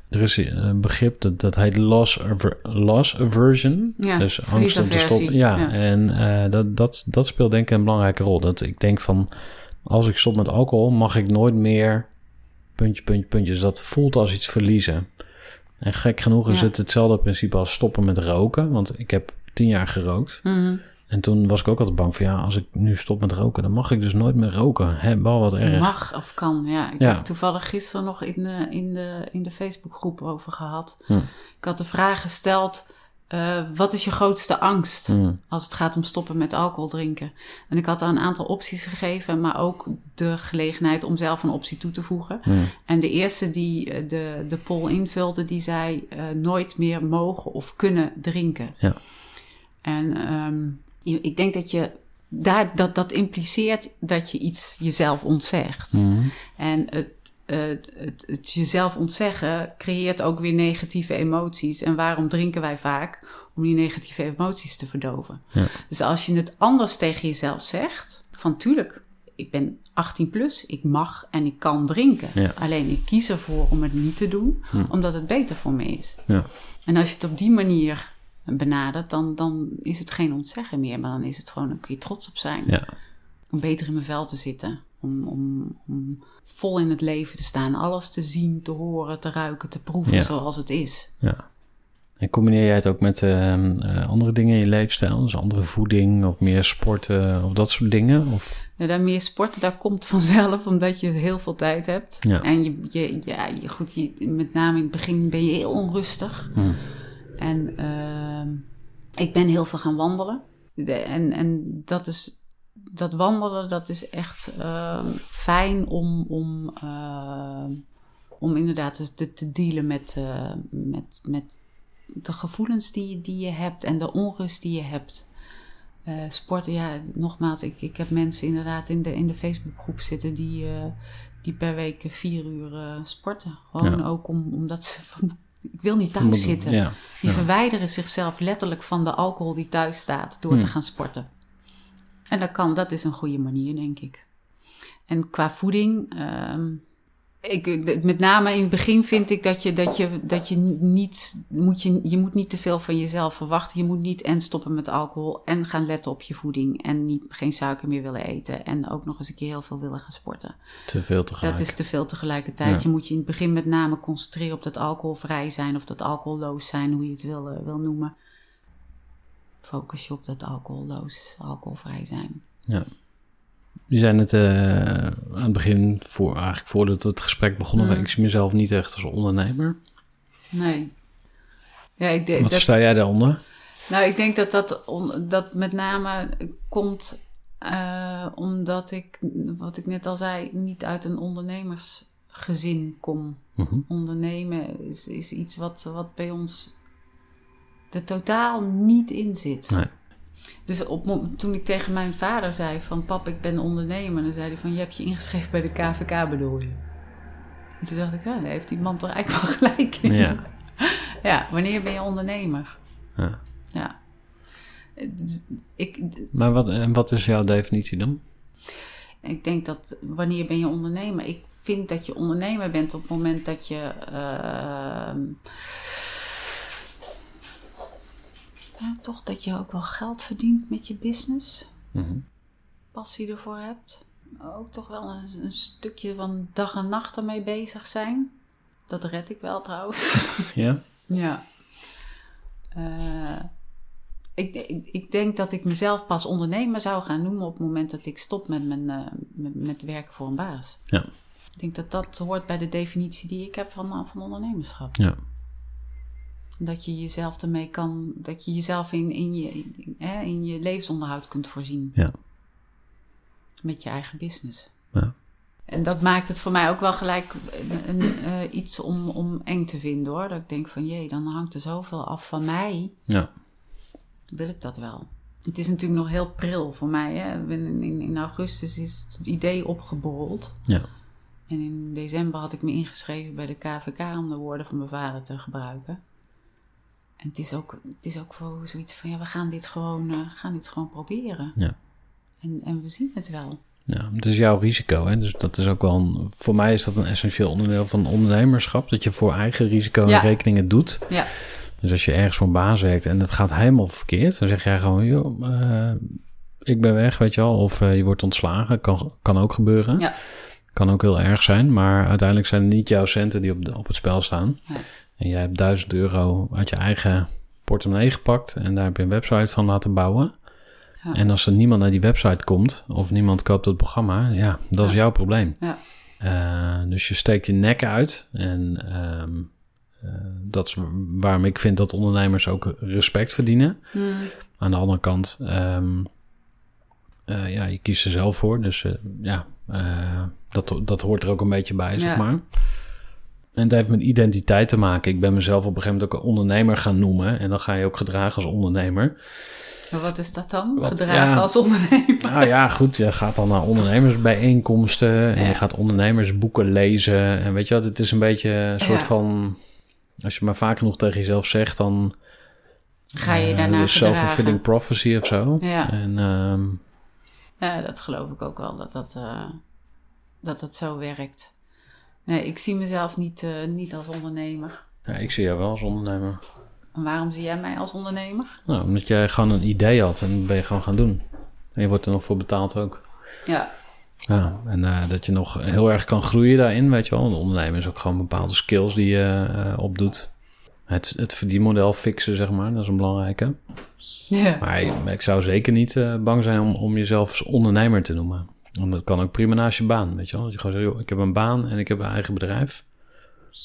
Speaker 1: Er is een begrip dat, dat heet loss, aver- loss aversion.
Speaker 2: Ja,
Speaker 1: dus angst om te stoppen. Ja,
Speaker 2: Ja.
Speaker 1: en eh, dat, dat, dat speelt denk ik een belangrijke rol. Dat ik denk van, als ik stop met alcohol, mag ik nooit meer puntje, puntje, puntje. Dus dat voelt als iets verliezen. En gek genoeg is
Speaker 2: Ja.
Speaker 1: het hetzelfde principe als stoppen met roken. Want ik heb tien jaar gerookt.
Speaker 2: Mhm.
Speaker 1: En toen was ik ook altijd bang van, ja, als ik nu stop met roken, dan mag ik dus nooit meer roken. Hè, wel wat erg.
Speaker 2: Mag of kan, ja. Ik
Speaker 1: Ja.
Speaker 2: heb toevallig gisteren nog in de, in de, in de Facebookgroep over gehad.
Speaker 1: Hm.
Speaker 2: Ik had de vraag gesteld, eh, wat is je grootste angst
Speaker 1: Hm,
Speaker 2: als het gaat om stoppen met alcohol drinken? En ik had daar een aantal opties gegeven, maar ook de gelegenheid om zelf een optie toe te voegen.
Speaker 1: hm,
Speaker 2: En de eerste die eh, de, de poll invulde, die zei eh, nooit meer mogen of kunnen drinken.
Speaker 1: Ja.
Speaker 2: En ehm, ik denk dat je daar, dat, dat impliceert dat je iets jezelf ontzegt.
Speaker 1: hm.
Speaker 2: En het, eh, het, het jezelf ontzeggen creëert ook weer negatieve emoties. En waarom drinken wij vaak? Om die negatieve emoties te verdoven.
Speaker 1: Ja.
Speaker 2: Dus als je het anders tegen jezelf zegt, van tuurlijk, ik ben 18 plus, ik mag en ik kan drinken.
Speaker 1: Ja.
Speaker 2: Alleen ik kies ervoor om het niet te doen,
Speaker 1: Hm.
Speaker 2: omdat het beter voor me is.
Speaker 1: Ja.
Speaker 2: En als je het op die manier benadert, dan, dan is het geen ontzeggen meer, maar dan is het gewoon, dan kun je trots op zijn
Speaker 1: ja.
Speaker 2: om beter in mijn vel te zitten. Om, om, om vol in het leven te staan. Alles te zien, te horen, te ruiken, te proeven
Speaker 1: Ja.
Speaker 2: zoals het is.
Speaker 1: Ja. En combineer jij het ook met ehm, eh, andere dingen in je leefstijl? Dus andere voeding of meer sporten of dat soort dingen? Of,
Speaker 2: Ja, daar meer sporten, daar komt vanzelf omdat je heel veel tijd hebt.
Speaker 1: Ja.
Speaker 2: En je, je, ja, je, goed, je, met name in het begin ben je heel onrustig.
Speaker 1: hm,
Speaker 2: En ehm, ik ben heel veel gaan wandelen. De- en, en dat is dat wandelen, dat is echt ehm, fijn om, om ehm, om inderdaad te, te dealen met, uh, met, met de gevoelens die, die je hebt en de onrust die je hebt. Sporten, ja, nogmaals, ik, ik heb mensen inderdaad in de, in de Facebookgroep zitten die, die per week vier uur sporten. Gewoon ja. ook om, omdat ze van, ik wil niet thuis zitten.
Speaker 1: Ja,
Speaker 2: die
Speaker 1: ja.
Speaker 2: verwijderen zichzelf letterlijk van de alcohol die thuis staat door te
Speaker 1: Hmm.
Speaker 2: gaan sporten. En dat kan, dat is een goede manier, denk ik. En qua voeding, ehm, ik, met name in het begin vind ik dat je, dat je, dat je niet, moet je, je moet niet te veel van jezelf verwachten. Je moet niet en stoppen met alcohol en gaan letten op je voeding en niet, geen suiker meer willen eten. En ook nog eens een keer heel veel willen gaan sporten.
Speaker 1: Te veel tegelijk.
Speaker 2: Dat is te veel tegelijkertijd.
Speaker 1: Ja.
Speaker 2: Je moet je in het begin met name concentreren op dat alcoholvrij zijn of dat alcoholloos zijn, hoe je het wil, eh, wil noemen. Focus je op dat alcoholloos, alcoholvrij zijn.
Speaker 1: Ja. Je zei het eh, aan het begin, voor, eigenlijk voordat het gesprek begonnen,
Speaker 2: Hmm.
Speaker 1: ik zie mezelf niet echt als ondernemer.
Speaker 2: Nee. Ja, ik denk
Speaker 1: Wat versta jij daaronder?
Speaker 2: nou, ik denk dat dat, on- dat met name komt eh, omdat ik, wat ik net al zei, niet uit een ondernemersgezin kom.
Speaker 1: Mhm.
Speaker 2: Ondernemen is, is iets wat, wat bij ons er totaal niet in zit.
Speaker 1: Nee.
Speaker 2: Dus op, toen ik tegen mijn vader zei van pap, ik ben ondernemer, dan zei hij van je hebt je ingeschreven bij de KVK bedoel je. En toen dacht ik, ja, daar heeft die man toch eigenlijk wel gelijk in.
Speaker 1: Ja.
Speaker 2: Ja, wanneer ben je ondernemer?
Speaker 1: Ja.
Speaker 2: Ja. Ik,
Speaker 1: Maar wat, en wat is jouw definitie dan?
Speaker 2: ik denk dat wanneer ben je ondernemer? Ik vind dat je ondernemer bent op het moment dat je. ehm, ja, toch dat je ook wel geld verdient met je business.
Speaker 1: Mhm.
Speaker 2: Passie ervoor hebt. Ook toch wel een, een stukje van dag en nacht ermee bezig zijn. Dat red ik wel trouwens.
Speaker 1: Ja?
Speaker 2: Ja. Eh, ik, ik, ik denk dat ik mezelf pas ondernemer zou gaan noemen op het moment dat ik stop met, mijn, eh, met, met werken voor een baas.
Speaker 1: Ja.
Speaker 2: Ik denk dat dat hoort bij de definitie die ik heb van, van ondernemerschap.
Speaker 1: Ja.
Speaker 2: Dat je jezelf ermee kan, dat je jezelf in, in, je, in, hè, in je levensonderhoud kunt voorzien.
Speaker 1: Ja.
Speaker 2: Met je eigen business.
Speaker 1: Ja.
Speaker 2: En dat maakt het voor mij ook wel gelijk een, een, eh, iets om, om eng te vinden hoor. Dat ik denk van jee, dan hangt er zoveel af van mij.
Speaker 1: Ja.
Speaker 2: Wil ik dat wel? Het is natuurlijk nog heel pril voor mij. Hè? In, in, in augustus is het idee opgeborreld.
Speaker 1: Ja.
Speaker 2: En in december had ik me ingeschreven bij de KVK om de woorden van mijn vader te gebruiken. En het is ook, het is ook voor zoiets van, ja, we gaan dit gewoon, eh, gaan dit gewoon proberen.
Speaker 1: Ja.
Speaker 2: En, en we zien het wel.
Speaker 1: Ja, het is jouw risico. Hè? Dus dat is ook wel een, voor mij is dat een essentieel onderdeel van ondernemerschap. Dat je voor eigen risico en
Speaker 2: Ja.
Speaker 1: rekeningen doet.
Speaker 2: Ja,
Speaker 1: Dus als je ergens voor een baas werkt en het gaat helemaal verkeerd, dan zeg jij gewoon, joh, eh, ik ben weg, weet je wel. Of eh, je wordt ontslagen, kan, kan ook gebeuren.
Speaker 2: Ja.
Speaker 1: Kan ook heel erg zijn, maar uiteindelijk zijn het niet jouw centen die op, de, op het spel staan.
Speaker 2: Nee.
Speaker 1: En jij hebt 1000 euro uit je eigen portemonnee gepakt en daar heb je een website van laten bouwen.
Speaker 2: Ja.
Speaker 1: En als er niemand naar die website komt of niemand koopt het programma, ja, dat is jouw probleem.
Speaker 2: Ja.
Speaker 1: Eh, dus je steekt je nek uit en ehm, eh, dat is waarom ik vind dat ondernemers ook respect verdienen.
Speaker 2: Hmm.
Speaker 1: Aan de andere kant, ehm, eh, ja, je kiest er zelf voor. Dus ja, dat, dat hoort er ook een beetje bij, zeg maar. En het heeft met identiteit te maken. Ik ben mezelf op een gegeven moment ook een ondernemer gaan noemen. En dan ga je ook gedragen als ondernemer.
Speaker 2: Maar wat is dat dan?
Speaker 1: Wat-
Speaker 2: Gedragen
Speaker 1: ja.
Speaker 2: als ondernemer?
Speaker 1: Nou ja, goed. Je gaat dan naar ondernemersbijeenkomsten. En je gaat ondernemersboeken lezen. En weet je wat, het is een beetje een soort
Speaker 2: Ja.
Speaker 1: van... Als je maar vaak genoeg tegen jezelf zegt, dan...
Speaker 2: Ga je
Speaker 1: eh,
Speaker 2: daarna
Speaker 1: dus self-fulfilling prophecy of zo.
Speaker 2: Ja.
Speaker 1: En ehm,
Speaker 2: Ja, dat geloof ik ook wel, dat dat, eh, dat, dat zo werkt. Nee, ik zie mezelf niet, eh, niet als ondernemer.
Speaker 1: ja, ik zie jou wel als ondernemer.
Speaker 2: En waarom zie jij mij als ondernemer?
Speaker 1: Nou, omdat jij gewoon een idee had en dat ben je gewoon gaan doen. En je wordt er nog voor betaald ook.
Speaker 2: Ja,
Speaker 1: Ja, en eh, dat je nog heel erg kan groeien daarin, weet je wel. Een ondernemer is ook gewoon bepaalde skills die je eh, opdoet. Het, het verdienmodel fixen, zeg maar, dat is een belangrijke.
Speaker 2: ja.
Speaker 1: Maar ik, ik zou zeker niet bang zijn om, om jezelf als ondernemer te noemen. Want dat kan ook prima naast je baan, weet je wel. Dat je gewoon zegt, joh, ik heb een baan en ik heb een eigen bedrijf.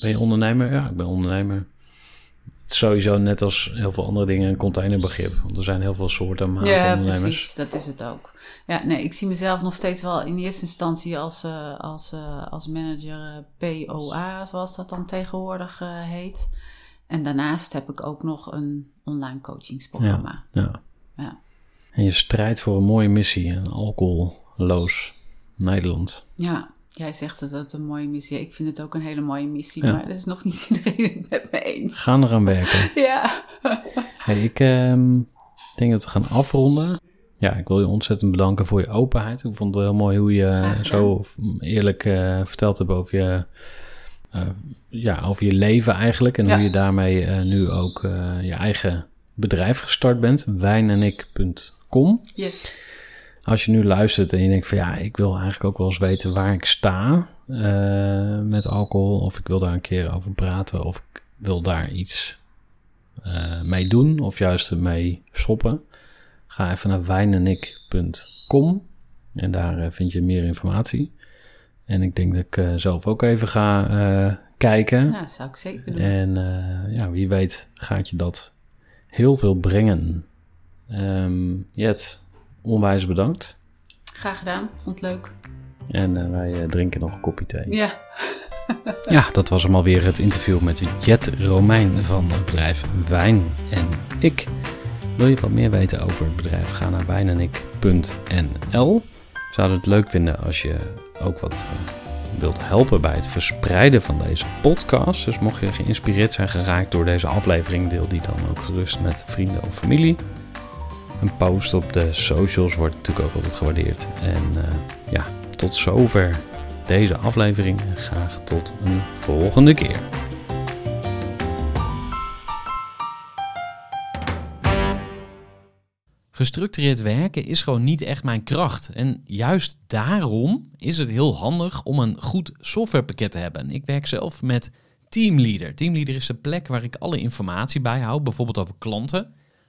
Speaker 1: Ben je ondernemer? Ja, ik ben ondernemer. Het is sowieso net als heel veel andere dingen een containerbegrip. Want er zijn heel veel soorten maat
Speaker 2: Ja,
Speaker 1: ondernemers.
Speaker 2: precies. Dat is het ook. Ja, nee, ik zie mezelf nog steeds wel in eerste instantie als, eh, als, eh, als manager eh, POA, zoals dat dan tegenwoordig heet. En daarnaast heb ik ook nog een online coachingsprogramma.
Speaker 1: Ja.
Speaker 2: Ja.
Speaker 1: En je strijdt voor een mooie missie, een alcoholloos Nederland.
Speaker 2: Ja, jij zegt dat het een mooie missie is. Ik vind het ook een hele mooie missie,
Speaker 1: Ja.
Speaker 2: maar dat is nog niet iedereen het met me eens.
Speaker 1: Gaan eraan werken.
Speaker 2: Ja.
Speaker 1: Hey, ik ehm, denk dat we gaan afronden. Ja, ik wil je ontzettend bedanken voor je openheid. Ik vond het heel mooi hoe je zo eerlijk eh, verteld hebt over je, eh, ja, over je leven eigenlijk. En
Speaker 2: Ja.
Speaker 1: hoe je daarmee eh, nu ook je eigen bedrijf gestart bent. wijnenik.com.
Speaker 2: Yes.
Speaker 1: Als je nu luistert en je denkt van ja, ik wil eigenlijk ook wel eens weten waar ik sta eh, met alcohol. Of ik wil daar een keer over praten. Of ik wil daar iets eh, mee doen. Of juist mee stoppen. Ga even naar wijnenik.com. En daar eh, vind je meer informatie. En ik denk dat ik zelf ook even ga kijken.
Speaker 2: Ja, zou ik zeker doen.
Speaker 1: En ja, wie weet gaat je dat heel veel brengen. Ehm Jet, onwijs bedankt.
Speaker 2: Graag gedaan. Vond het leuk.
Speaker 1: En eh, wij eh, drinken nog een kopje thee.
Speaker 2: Ja.
Speaker 1: Ja, dat was hem alweer het interview met Jet Romein van het bedrijf Wijn en Ik. Wil je wat meer weten over het bedrijf? Ga naar wijnenik.nl. We zouden het leuk vinden als je ook wat eh, wilt helpen bij het verspreiden van deze podcast. Dus mocht je geïnspireerd zijn geraakt door deze aflevering, deel die dan ook gerust met vrienden of familie. Een post op de socials wordt natuurlijk ook altijd gewaardeerd. En eh, ja, tot zover deze aflevering. Graag tot een volgende keer.
Speaker 3: Gestructureerd werken is gewoon niet echt mijn kracht. En juist daarom is het heel handig om een goed softwarepakket te hebben. Ik werk zelf met Teamleader. Teamleader is de plek waar ik alle informatie bijhoud, bijvoorbeeld over klanten.